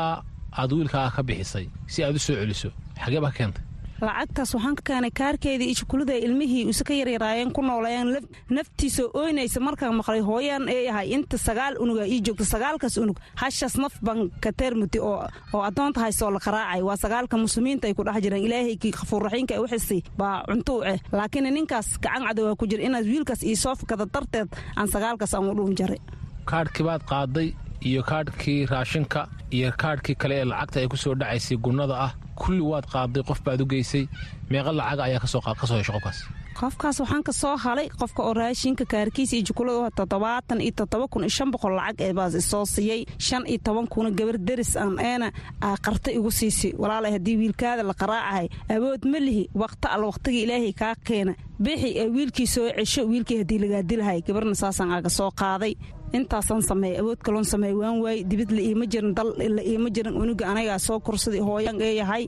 aad wiilkaa ka bixisay si aad u soo celiso xagee baa ka keentay lacagtaas waxaan ka keenay kaarkeedii iyo jukulada ilmihii use ka yaryaraayeen ku noolayeen naftiisa ooynaysa markaan maqlay hooyaan ee ahay. Inta sagaal unuga ii joogta sagaalkaas unug hashaas naf baan ka teermuti oo addoonta haysoo la qaraacay. Waa sagaalka muslimiinta ay ku dhex jiraan ilaahaykii khafuurraxiinka ay u xisay baa cunto u eh. Laakiin ninkaas gacan cadowaa ku jira inaad wiilkaas ii soo fakada darteed aan sagaalkaas aan u dhuun jaray. Kaadhkii baad qaaday iyo kaadhkii raashinka iyo kaadhkii kale ee lacagta ay ku soo dhacaysay gunnada ah kulli waad qaaday qof baad u geysay meeqa lacaga ayaa ka soo heshay qofkaas. Qofkaas waxaan ka soo halay qofka oo raashinka kaarkiisa iyo jukulada toddobaatan iyo toddoba kun iyo shan boqol lacag ee baas isoo siiyey shan iyo toban kuna gabar deris aan eena qarta igu siisay walaalay haddii wiilkaada la qaraacahay awood ma lihi waqta alla waqtiga ilaahay kaa keena. Bixi ee wiilkii soo cesho wiilkii haddii lagaa dilahay gabarna saasaan aaga soo qaaday intaasaan sameeyey awood kaloon sameey waan waayey. Dibid la iima jirin dal la iima jirin unuga anagaa soo korsaday hooyan ee yahay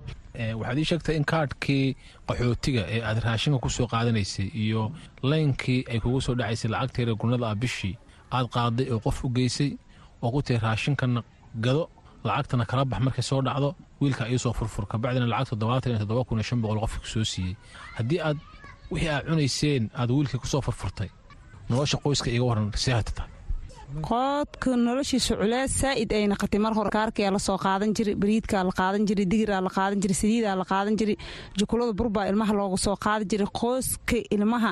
waxaad ii sheegtay in kaadhkii qaxootiga ee aad raashinka ku soo qaadanaysay iyo laynkii ay kugu soo dhacaysay lacagteeda gunnada ah bishii aad qaaday oo qof u geysay oo ku tiri raashinkana gado lacagtana kala bax markay soo dhacdo wiilka iisoo furfur kabacdina lacag toddobaatan iyo toddoba kun iyo shan boqol qofki soo siiyey. Haddii aad wixii aad cunayseen aad wiilkii ku soo furfurtay nolosha qoyska iiga waran see hata tahay qoodka noloshiisa culees saa'id ay naqatay mar hore kaarkaa la soo qaadan jiray bariidkaa la qaadan jiray digiraa la qaadan jiray saliidaa la qaadan jiray jukulada burbaa ilmaha looga soo qaadi jiray qoyska ilmaha.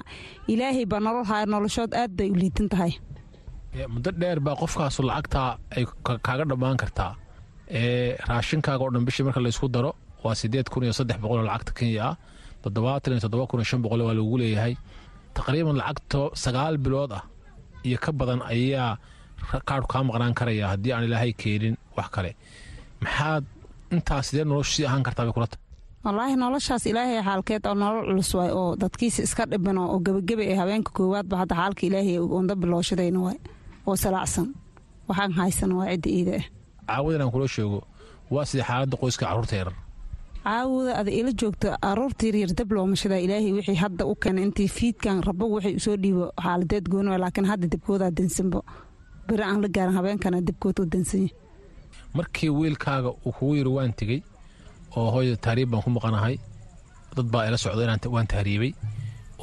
Ilaahay baa nolol haya noloshood aad bay u liitan tahay. Muddo dheer baa qofkaasu lacagtaa ay kaaga dhammaan kartaa. Ee raashinkaaga oo dhan bishii marka laysku daro waa siddeed kun iyo saddex boqol oo lacagta kenya. Ah toddobaatan iyo toddoba kun iyo shan boqol waa lagu leeyahay. Taqriiban lacagto sagaal bilood ah iyo ka badan ayaa kaadhu kaa maqnaan karaya haddii aan ilaahay keenin wax kale. Maxaad intaas sidee noloshu sii ahaan kartaa bay kula tahay wallaahi noloshaas ilaahay xaalkeed oo nolol culus waay oo dadkiisa iska dhibano oo gebagebe ee habeenka koowaadba hadda xaalka ilaahay onda bilooshadayna waay oo salaacsan. Waxaan haysan waa cidda iida ah caawadan aan kula sheego waa sidii xaaladda qoyska carruurta yarar caawada ada ila joogta aroorta yaryar dab loomashadaa ilaahay wixii hadda u keenay intii fiidkan rabo waxay u soo dhiibo xaaladeed gooni laakiin hadda debkoodaa dansanbo. Beri aan la gaarin habeenkana debkood u dansanya markii wiilkaaga uu kugu yiri waan tegey oo hooyada tahriib baan ku maqanahay dad baa ila socdo inaan waan tahriibay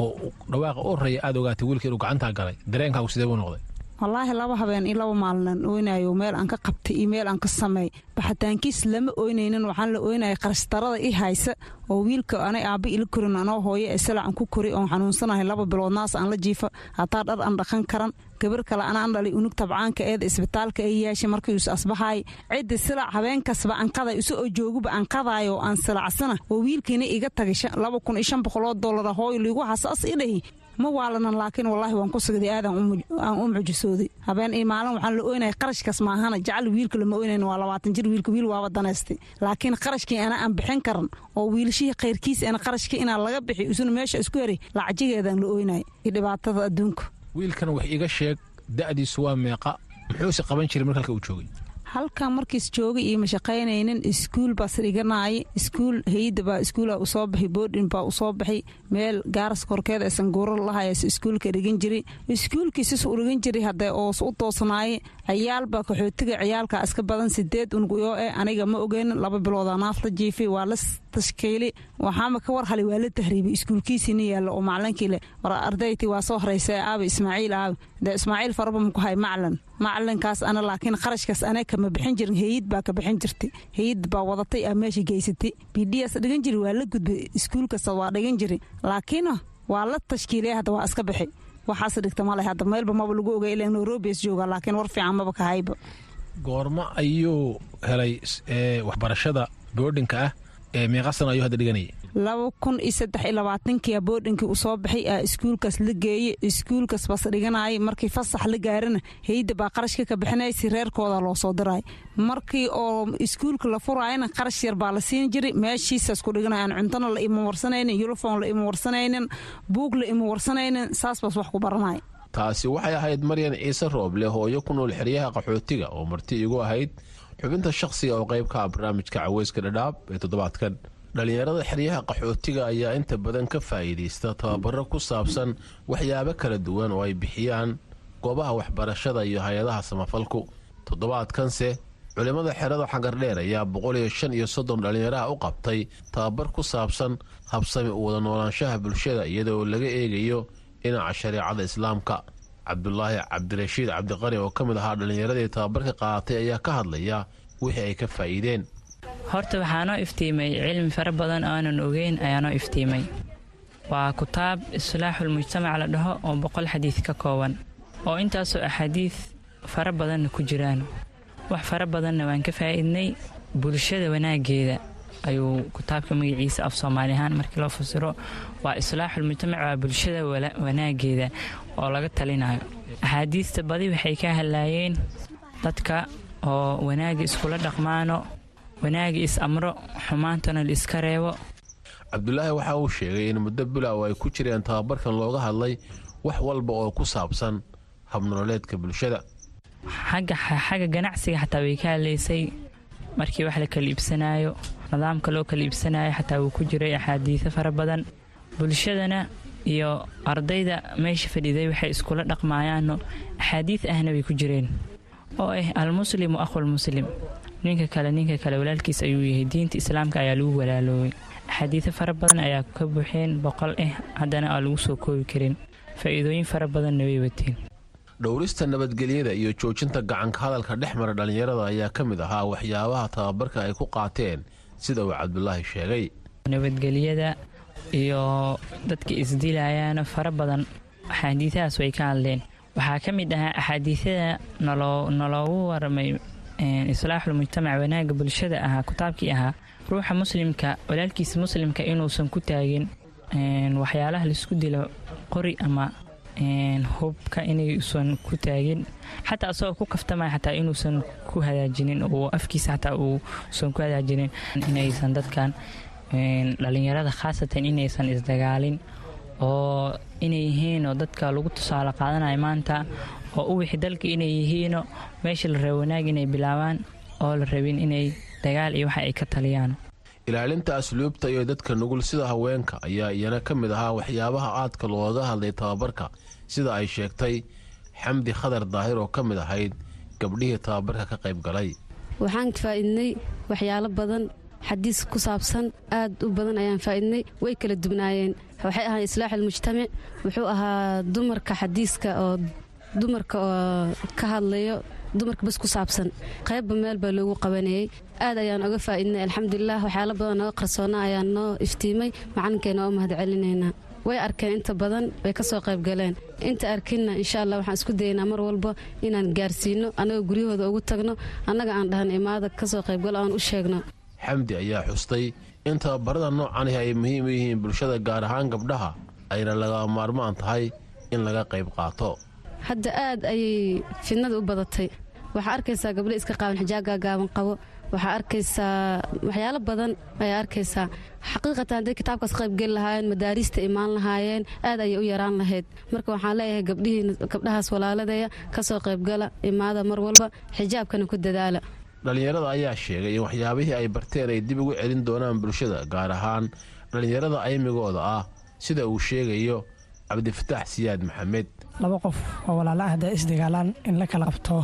oo dhawaaqa u horreeya aad ogaatay wiilka inuu gacantaa galay. Dareenkaagu sidee buu noqday wallaahi laba habeen iyo laba maalin oynayo meel aan ka qabtay iyo meel aan ka sameey baxitaankiis lama oynaynin waxaan la oynaya qarashtarada i haysa oo wiilka anay aabba ila korin anoo hooyo ee silacan ku kori oon xanuunsanahay laba bilood naas aan la jiifa. Hataa dhar aan dhaqan karan gabar kale anaan dhalay unug tabcaanka eeda isbitaalka ay yeeshay markii is asbahaay ciddi silac habeenkasba aan qaday isu oo jooguba aan qadaayo aan silacsana oo wiilkiina iga tagay laba kun iyo shan boqoloo dollara hooyo liigu hasaas i dhahi ma waalanan laakiin wallaahi waan ku sigday aad aan u mucjisooday habeen iyo maalin waxaan la oynaya qarashkaas maahana jacel wiilka lama oynayn waa labaatan jir wiilka wiil waaba danaystay. Laakiin qarashkii ana aan bixin karan oo wiilashihii khayrkiisa ana qarashkii inaa laga bixi isuna meesha isku heray lacajigeedaan la oynaya iyo dhibaatada adduunka. Wiilkan wax iga sheeg da'diisu waa meeqa. Muxuuse qaban jiray marka halka uu joogay halkan markiis joogay iyo mashaqaynaynin iskuul baas dhiganaaya iskuul hayda baa iskuula u soo baxay boodhin baa u soo baxay meel gaaras korkeeda aysan guuro lahayas iskuulka dhigan jiray. Iskuulkiisis u dhigan jiray hadee oos u toosnaaye ciyaalbaa qaxootiga ciyaalka iska badan sideed unugyo e aniga ma ogeynin laba biloodaa naaf la jiifay waa la tashkiili waxaama ka war waa la tahriibay iskuulkiisiina yaalla oo macalinkii le war ardayti waa soo horeysa aabi ismaaciil aabi dee ismaaciil faraba muku hay macalin macalinkaas ana laakiin qarashkaas ana kama bixin jirin. Hayid baa ka bixin jirtay. Hayid baa wadatay aa meesha geysatay. Bds dhigan jiri waa la gudbay. Iskuul kasta waa dhigan jiri. Laakiin waa la tashkiilaya hadda waa iska bixi. Waxaas dhigta male hadda meelba maba lagu ogay ilaa nairobias jooga laakiin war fiican maba ka hayba. Goormo ayuu helay waxbarashada boodhinka ah ee meeqasan ayuu hadda dhiganayay. Laba kun iyo saddex iyo labaatankia boodhinkii uu soo baxay aa iskuulkaas la geeye iskuulkaas bas dhiganayay markii fasax la gaarana hayda baa qarashka ka bixinaysa reerkooda loo soo diray. Markii oo iskuulka la furaayana qarash yar baa la siin jiray meeshiisaas ku dhiganayaan cuntona la ima warsanaynin yulifon la ima warsanaynin buug la ima warsanaynin saas baas wax ku baranaya taasi waxay ahayd maryan ciise rooble hooyo ku nool xeryaha qaxootiga oo marti igu ahayd xubinta shakhsiga oo qayb ka ah barnaamijka caweyska dhadhaab ee toddobaadkan dhallinyarada xeryaha qaxootiga ayaa inta badan ka faa'iidaysta tababaro ku saabsan waxyaabo kala duwan oo ay bixiyaan goobaha waxbarashada iyo hay'adaha samafalku. Toddobaadkanse culimmada xerada xagardheer ayaa boqol iyo shan iyo soddon dhallinyaraha u qabtay tababar ku saabsan habsami u wada noolaanshaha bulshada iyadoo laga eegayo dhinaca shareecada islaamka cabdulaahi cabdirashiid cabdiqani oo ka mid ahaa dhallinyaradii tababarka qaadatay ayaa ka hadlaya wixii ay ka faa'iideen. Horta waxaanoo iftiimay cilmi fara badan aanan ogeyn ayaanoo iftiimay. Waa kutaab islaaxulmujtamac la dhaho oo boqol xadiid ka kooban oo intaasoo axaadiid fara badanna ku jiraan. Wax fara badanna waan ka faa'iidnay bulshada wanaaggeeda ayuu kutaabka magaciisa af soomaali ahaan markii loo fasiro. Waa islaaxulmujtamac waa bulshada wanaaggeeda oo laga talinayo. Axaadiista badi waxay ka hadlaayeen dadka oo wanaagga iskula dhaqmaano wanaagga is amro xumaantana la iska reebo. Cabdulaahi waxa uu sheegay in muddo bilow ay ku jireen tababarkan looga hadlay wax walba oo ku saabsan habnololeedka bulshada. Xagga ganacsiga xataa way ka hadlaysay. Markii wax la kala iibsanaayo nidaamka loo kala iibsanaayo xataa wuu ku jiray axaadiiso fara badan. Bulshadana iyo ardayda meesha fadhiday waxay iskula dhaqmaayaano axaadiid ahna way ku jireen oo ah almuslimu akhulmuslim ninka kale ninka kale walaalkiis ayuu yahay. Diinta islaamka ayaa lagu walaaloobay. Axaadiiso fara badan ayaa ka buuxeen boqol ah haddana aan lagu soo koobi karin. Faa'iidooyin fara badanna way wateen. Dhowrista nabadgelyada iyo joojinta gacanka hadalka dhex mara dhallinyarada ayaa ka mid ahaa waxyaabaha tababarka ay ku qaateen sida uu cabdulaahi sheegay. Nabadgelyada iyo dadka isdilayaana fara badan. Axaadiisahaas way ka hadleen. Waxaa ka mid ahaa axaadiisyada naloogu waramay islaaxulmujtamac wanaagga bulshada ahaa kutaabkii ahaa ruuxa muslimka walaalkiisa muslimka inuusan ku taagin waxyaalaha la isku dilo qori ama hubka inaysan ku taagin. Xataa asagoo ku kaftamaya xataa inuusan ku hagaajinin oo afkiisa xataa uusan ku hagaajinin inaysan dadkan dhallinyarada khaasatan inaysan isdagaalin oo inay yihiinoo dadka lagu tusaale qaadanayo maanta oo u wixi dalka inay yihiino meesha la rabo wanaag inay bilaabaan oo la rabin inay dagaal iyo waxa ay ka taliyaan. Ilaalinta asluubta iyo dadka nugul sida haweenka ayaa iyana ka mid ahaa waxyaabaha aadka looga hadlay tababarka sida ay sheegtay xamdi khadar daahir oo ka mid ahayd gabdhihii tababarka ka qayb galay. Waxaan faa'iidnay waxyaalo badan xadiis ku saabsan aad u badan ayaan faa'iidnay way kala dubnaayeen. Waxay ahaa islaaxulmujtamac wuxuu ahaa dumarka xadiiska oo dumarka oo ka hadlayo dumarka bas ku saabsan. Qaybba meel baa loogu qabanayey aad ayaan oga faa'iidnay alxamdulilah waxyaalo badan nooga qarsoona ayaan noo iftiimay macalinkeena oo mahad celinaynaa way arkeen inta badan way ka soo qayb galeen. Inta arkinna insha allah waxaan isku dayaynaa mar walba inaan gaarsiino annagoo guryahooda ugu tagno annaga aan dhahan imaada ka soo qaybgalo aan u sheegno xamdi ayaa xustay. In tababarada noocanih ay muhiim u yihiin bulshada gaar ahaan gabdhaha ayna laga maarmaan tahay in laga qayb qaato. Hadda aad ayay fidnada u badatay. Waxaa arkaysaa gabdho iska qaaban xijaab gaagaaban qabo. Waxaa arkaysaa waxyaalo badan ayaa arkaysaa. Xaqiiqatan hadday kitaabkaas qaybgeli lahaayeen madaariista imaan lahaayeen aad ayay u yaraan lahayd. Marka waxaan leeyahay gabdhahaas walaaladaya ka soo qaybgala imaada mar walba xijaabkana ku dadaala dhallinyarada ayaa sheegay in waxyaabihii ay barteen ay dib ugu celin doonaan bulshada gaar ahaan dhallinyarada aymigooda ah sida uu sheegayo cabdifataax siyaad maxamed. Laba qof oo walaala ah hadday isdagaalaan in la kala qabto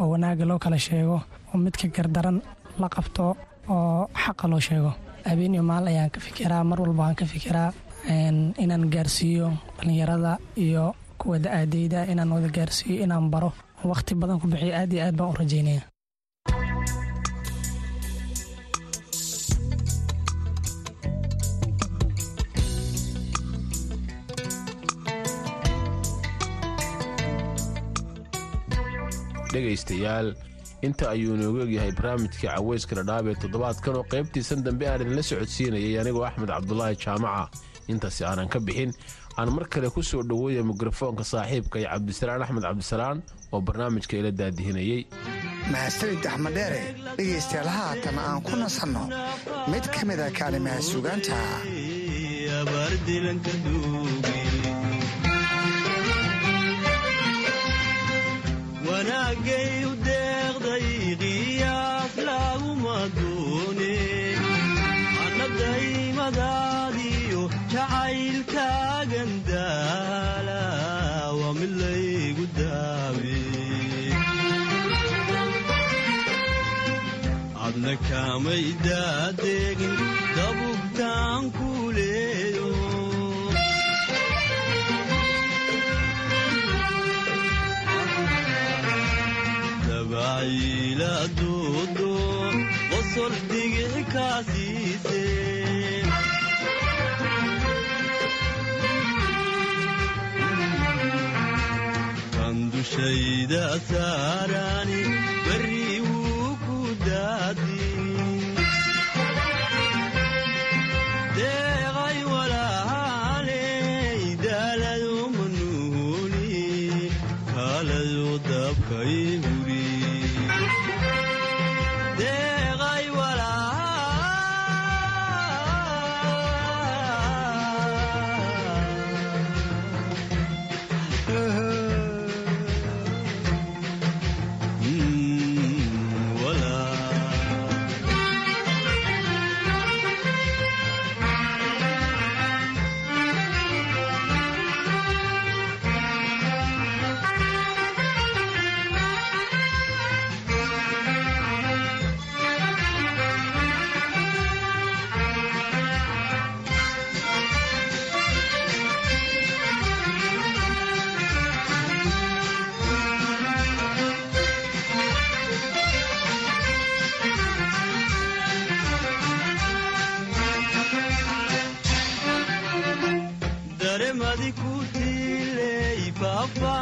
oo wanaagga loo kala sheego oo midka gardaran la qabto oo xaqa loo sheego. Habeen iyo maal ayaan ka fikiraa mar walba waan ka fikiraa inaan gaarsiiyo dhallinyarada iyo kuwa da'aadeyda inaan wada gaarsiiyo inaan baro. Wakhti badan ku bixiyo aad iyo aad baan u rajaynaya dhegaystayaal. Inta ayuu inoogu egyahay barnaamijkii caweyska dhadhaab ee toddobaadkan oo qaybtiisan dambe aan idinla socodsiinayay anigoo axmed cabdulaahi jaamaca. Intaasi aanan ka bixin. Aan mar kale ku soo dhoweeya mikrofoonka saaxiibka iyo cabdisalaan axmed cabdisalaan oo barnaamijka ila daadihinayey mahadsanid axmed dheere dhegaystayaal haatan aan ku nasanno. Mid ka mida kaalimaha suugaanta wanaagay u deeqday qiyaas laguma doone annadaymadaadiyo jacaylkaagan daala waa mid laygu daawe. Dadna kamay daadegin digic kaa siise kan dushayda saarani berri wuu ku daadin deeqay walaaley daalado manuuni kaalado dabkay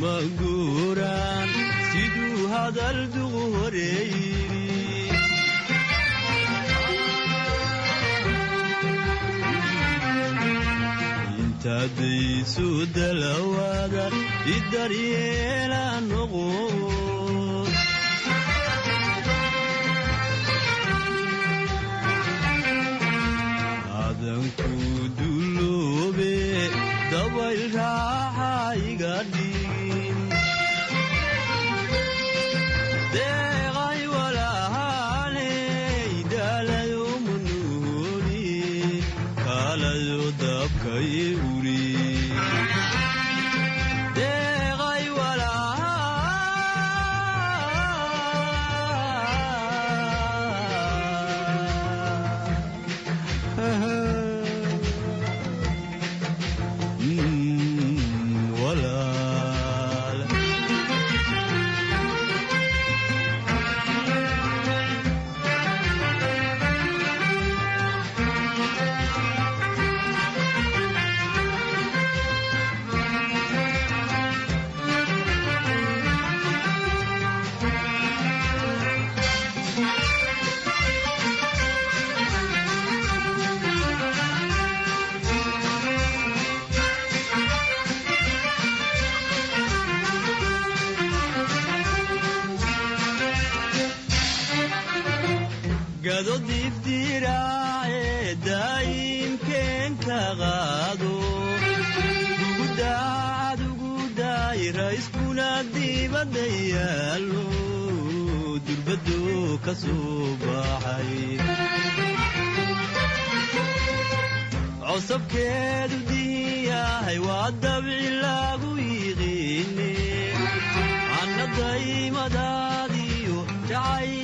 ma guuraan siduu hadal duqu horeeyiri intaadaysu dalawaada idaryeela noqo adanku dibadda yaallo durbado ka soo baxay. Cosabkeedu diyahay waa dabci lagu yiqiine annadaymadaadiyo jacaylkaagan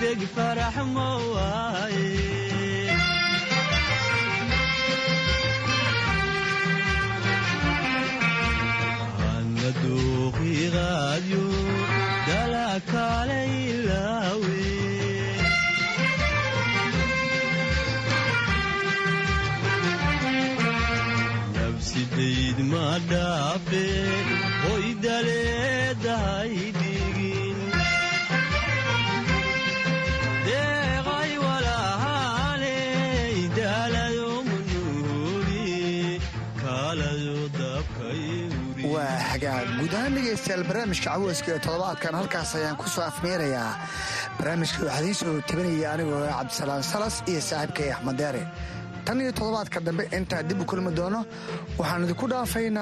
degdeg farax ma dhegaystayaal barnaamijka caweyska ee toddobaadkan halkaas ayaan ku soo afmeerayaa barnaamijka waxaa idiin soo tabinaya anigoo cabdisalaam salas iyo saaxiibkay axmed deere tan iyo toddobaadka dambe intaa dib u kulmi doono waxaan idinku dhaafaynaa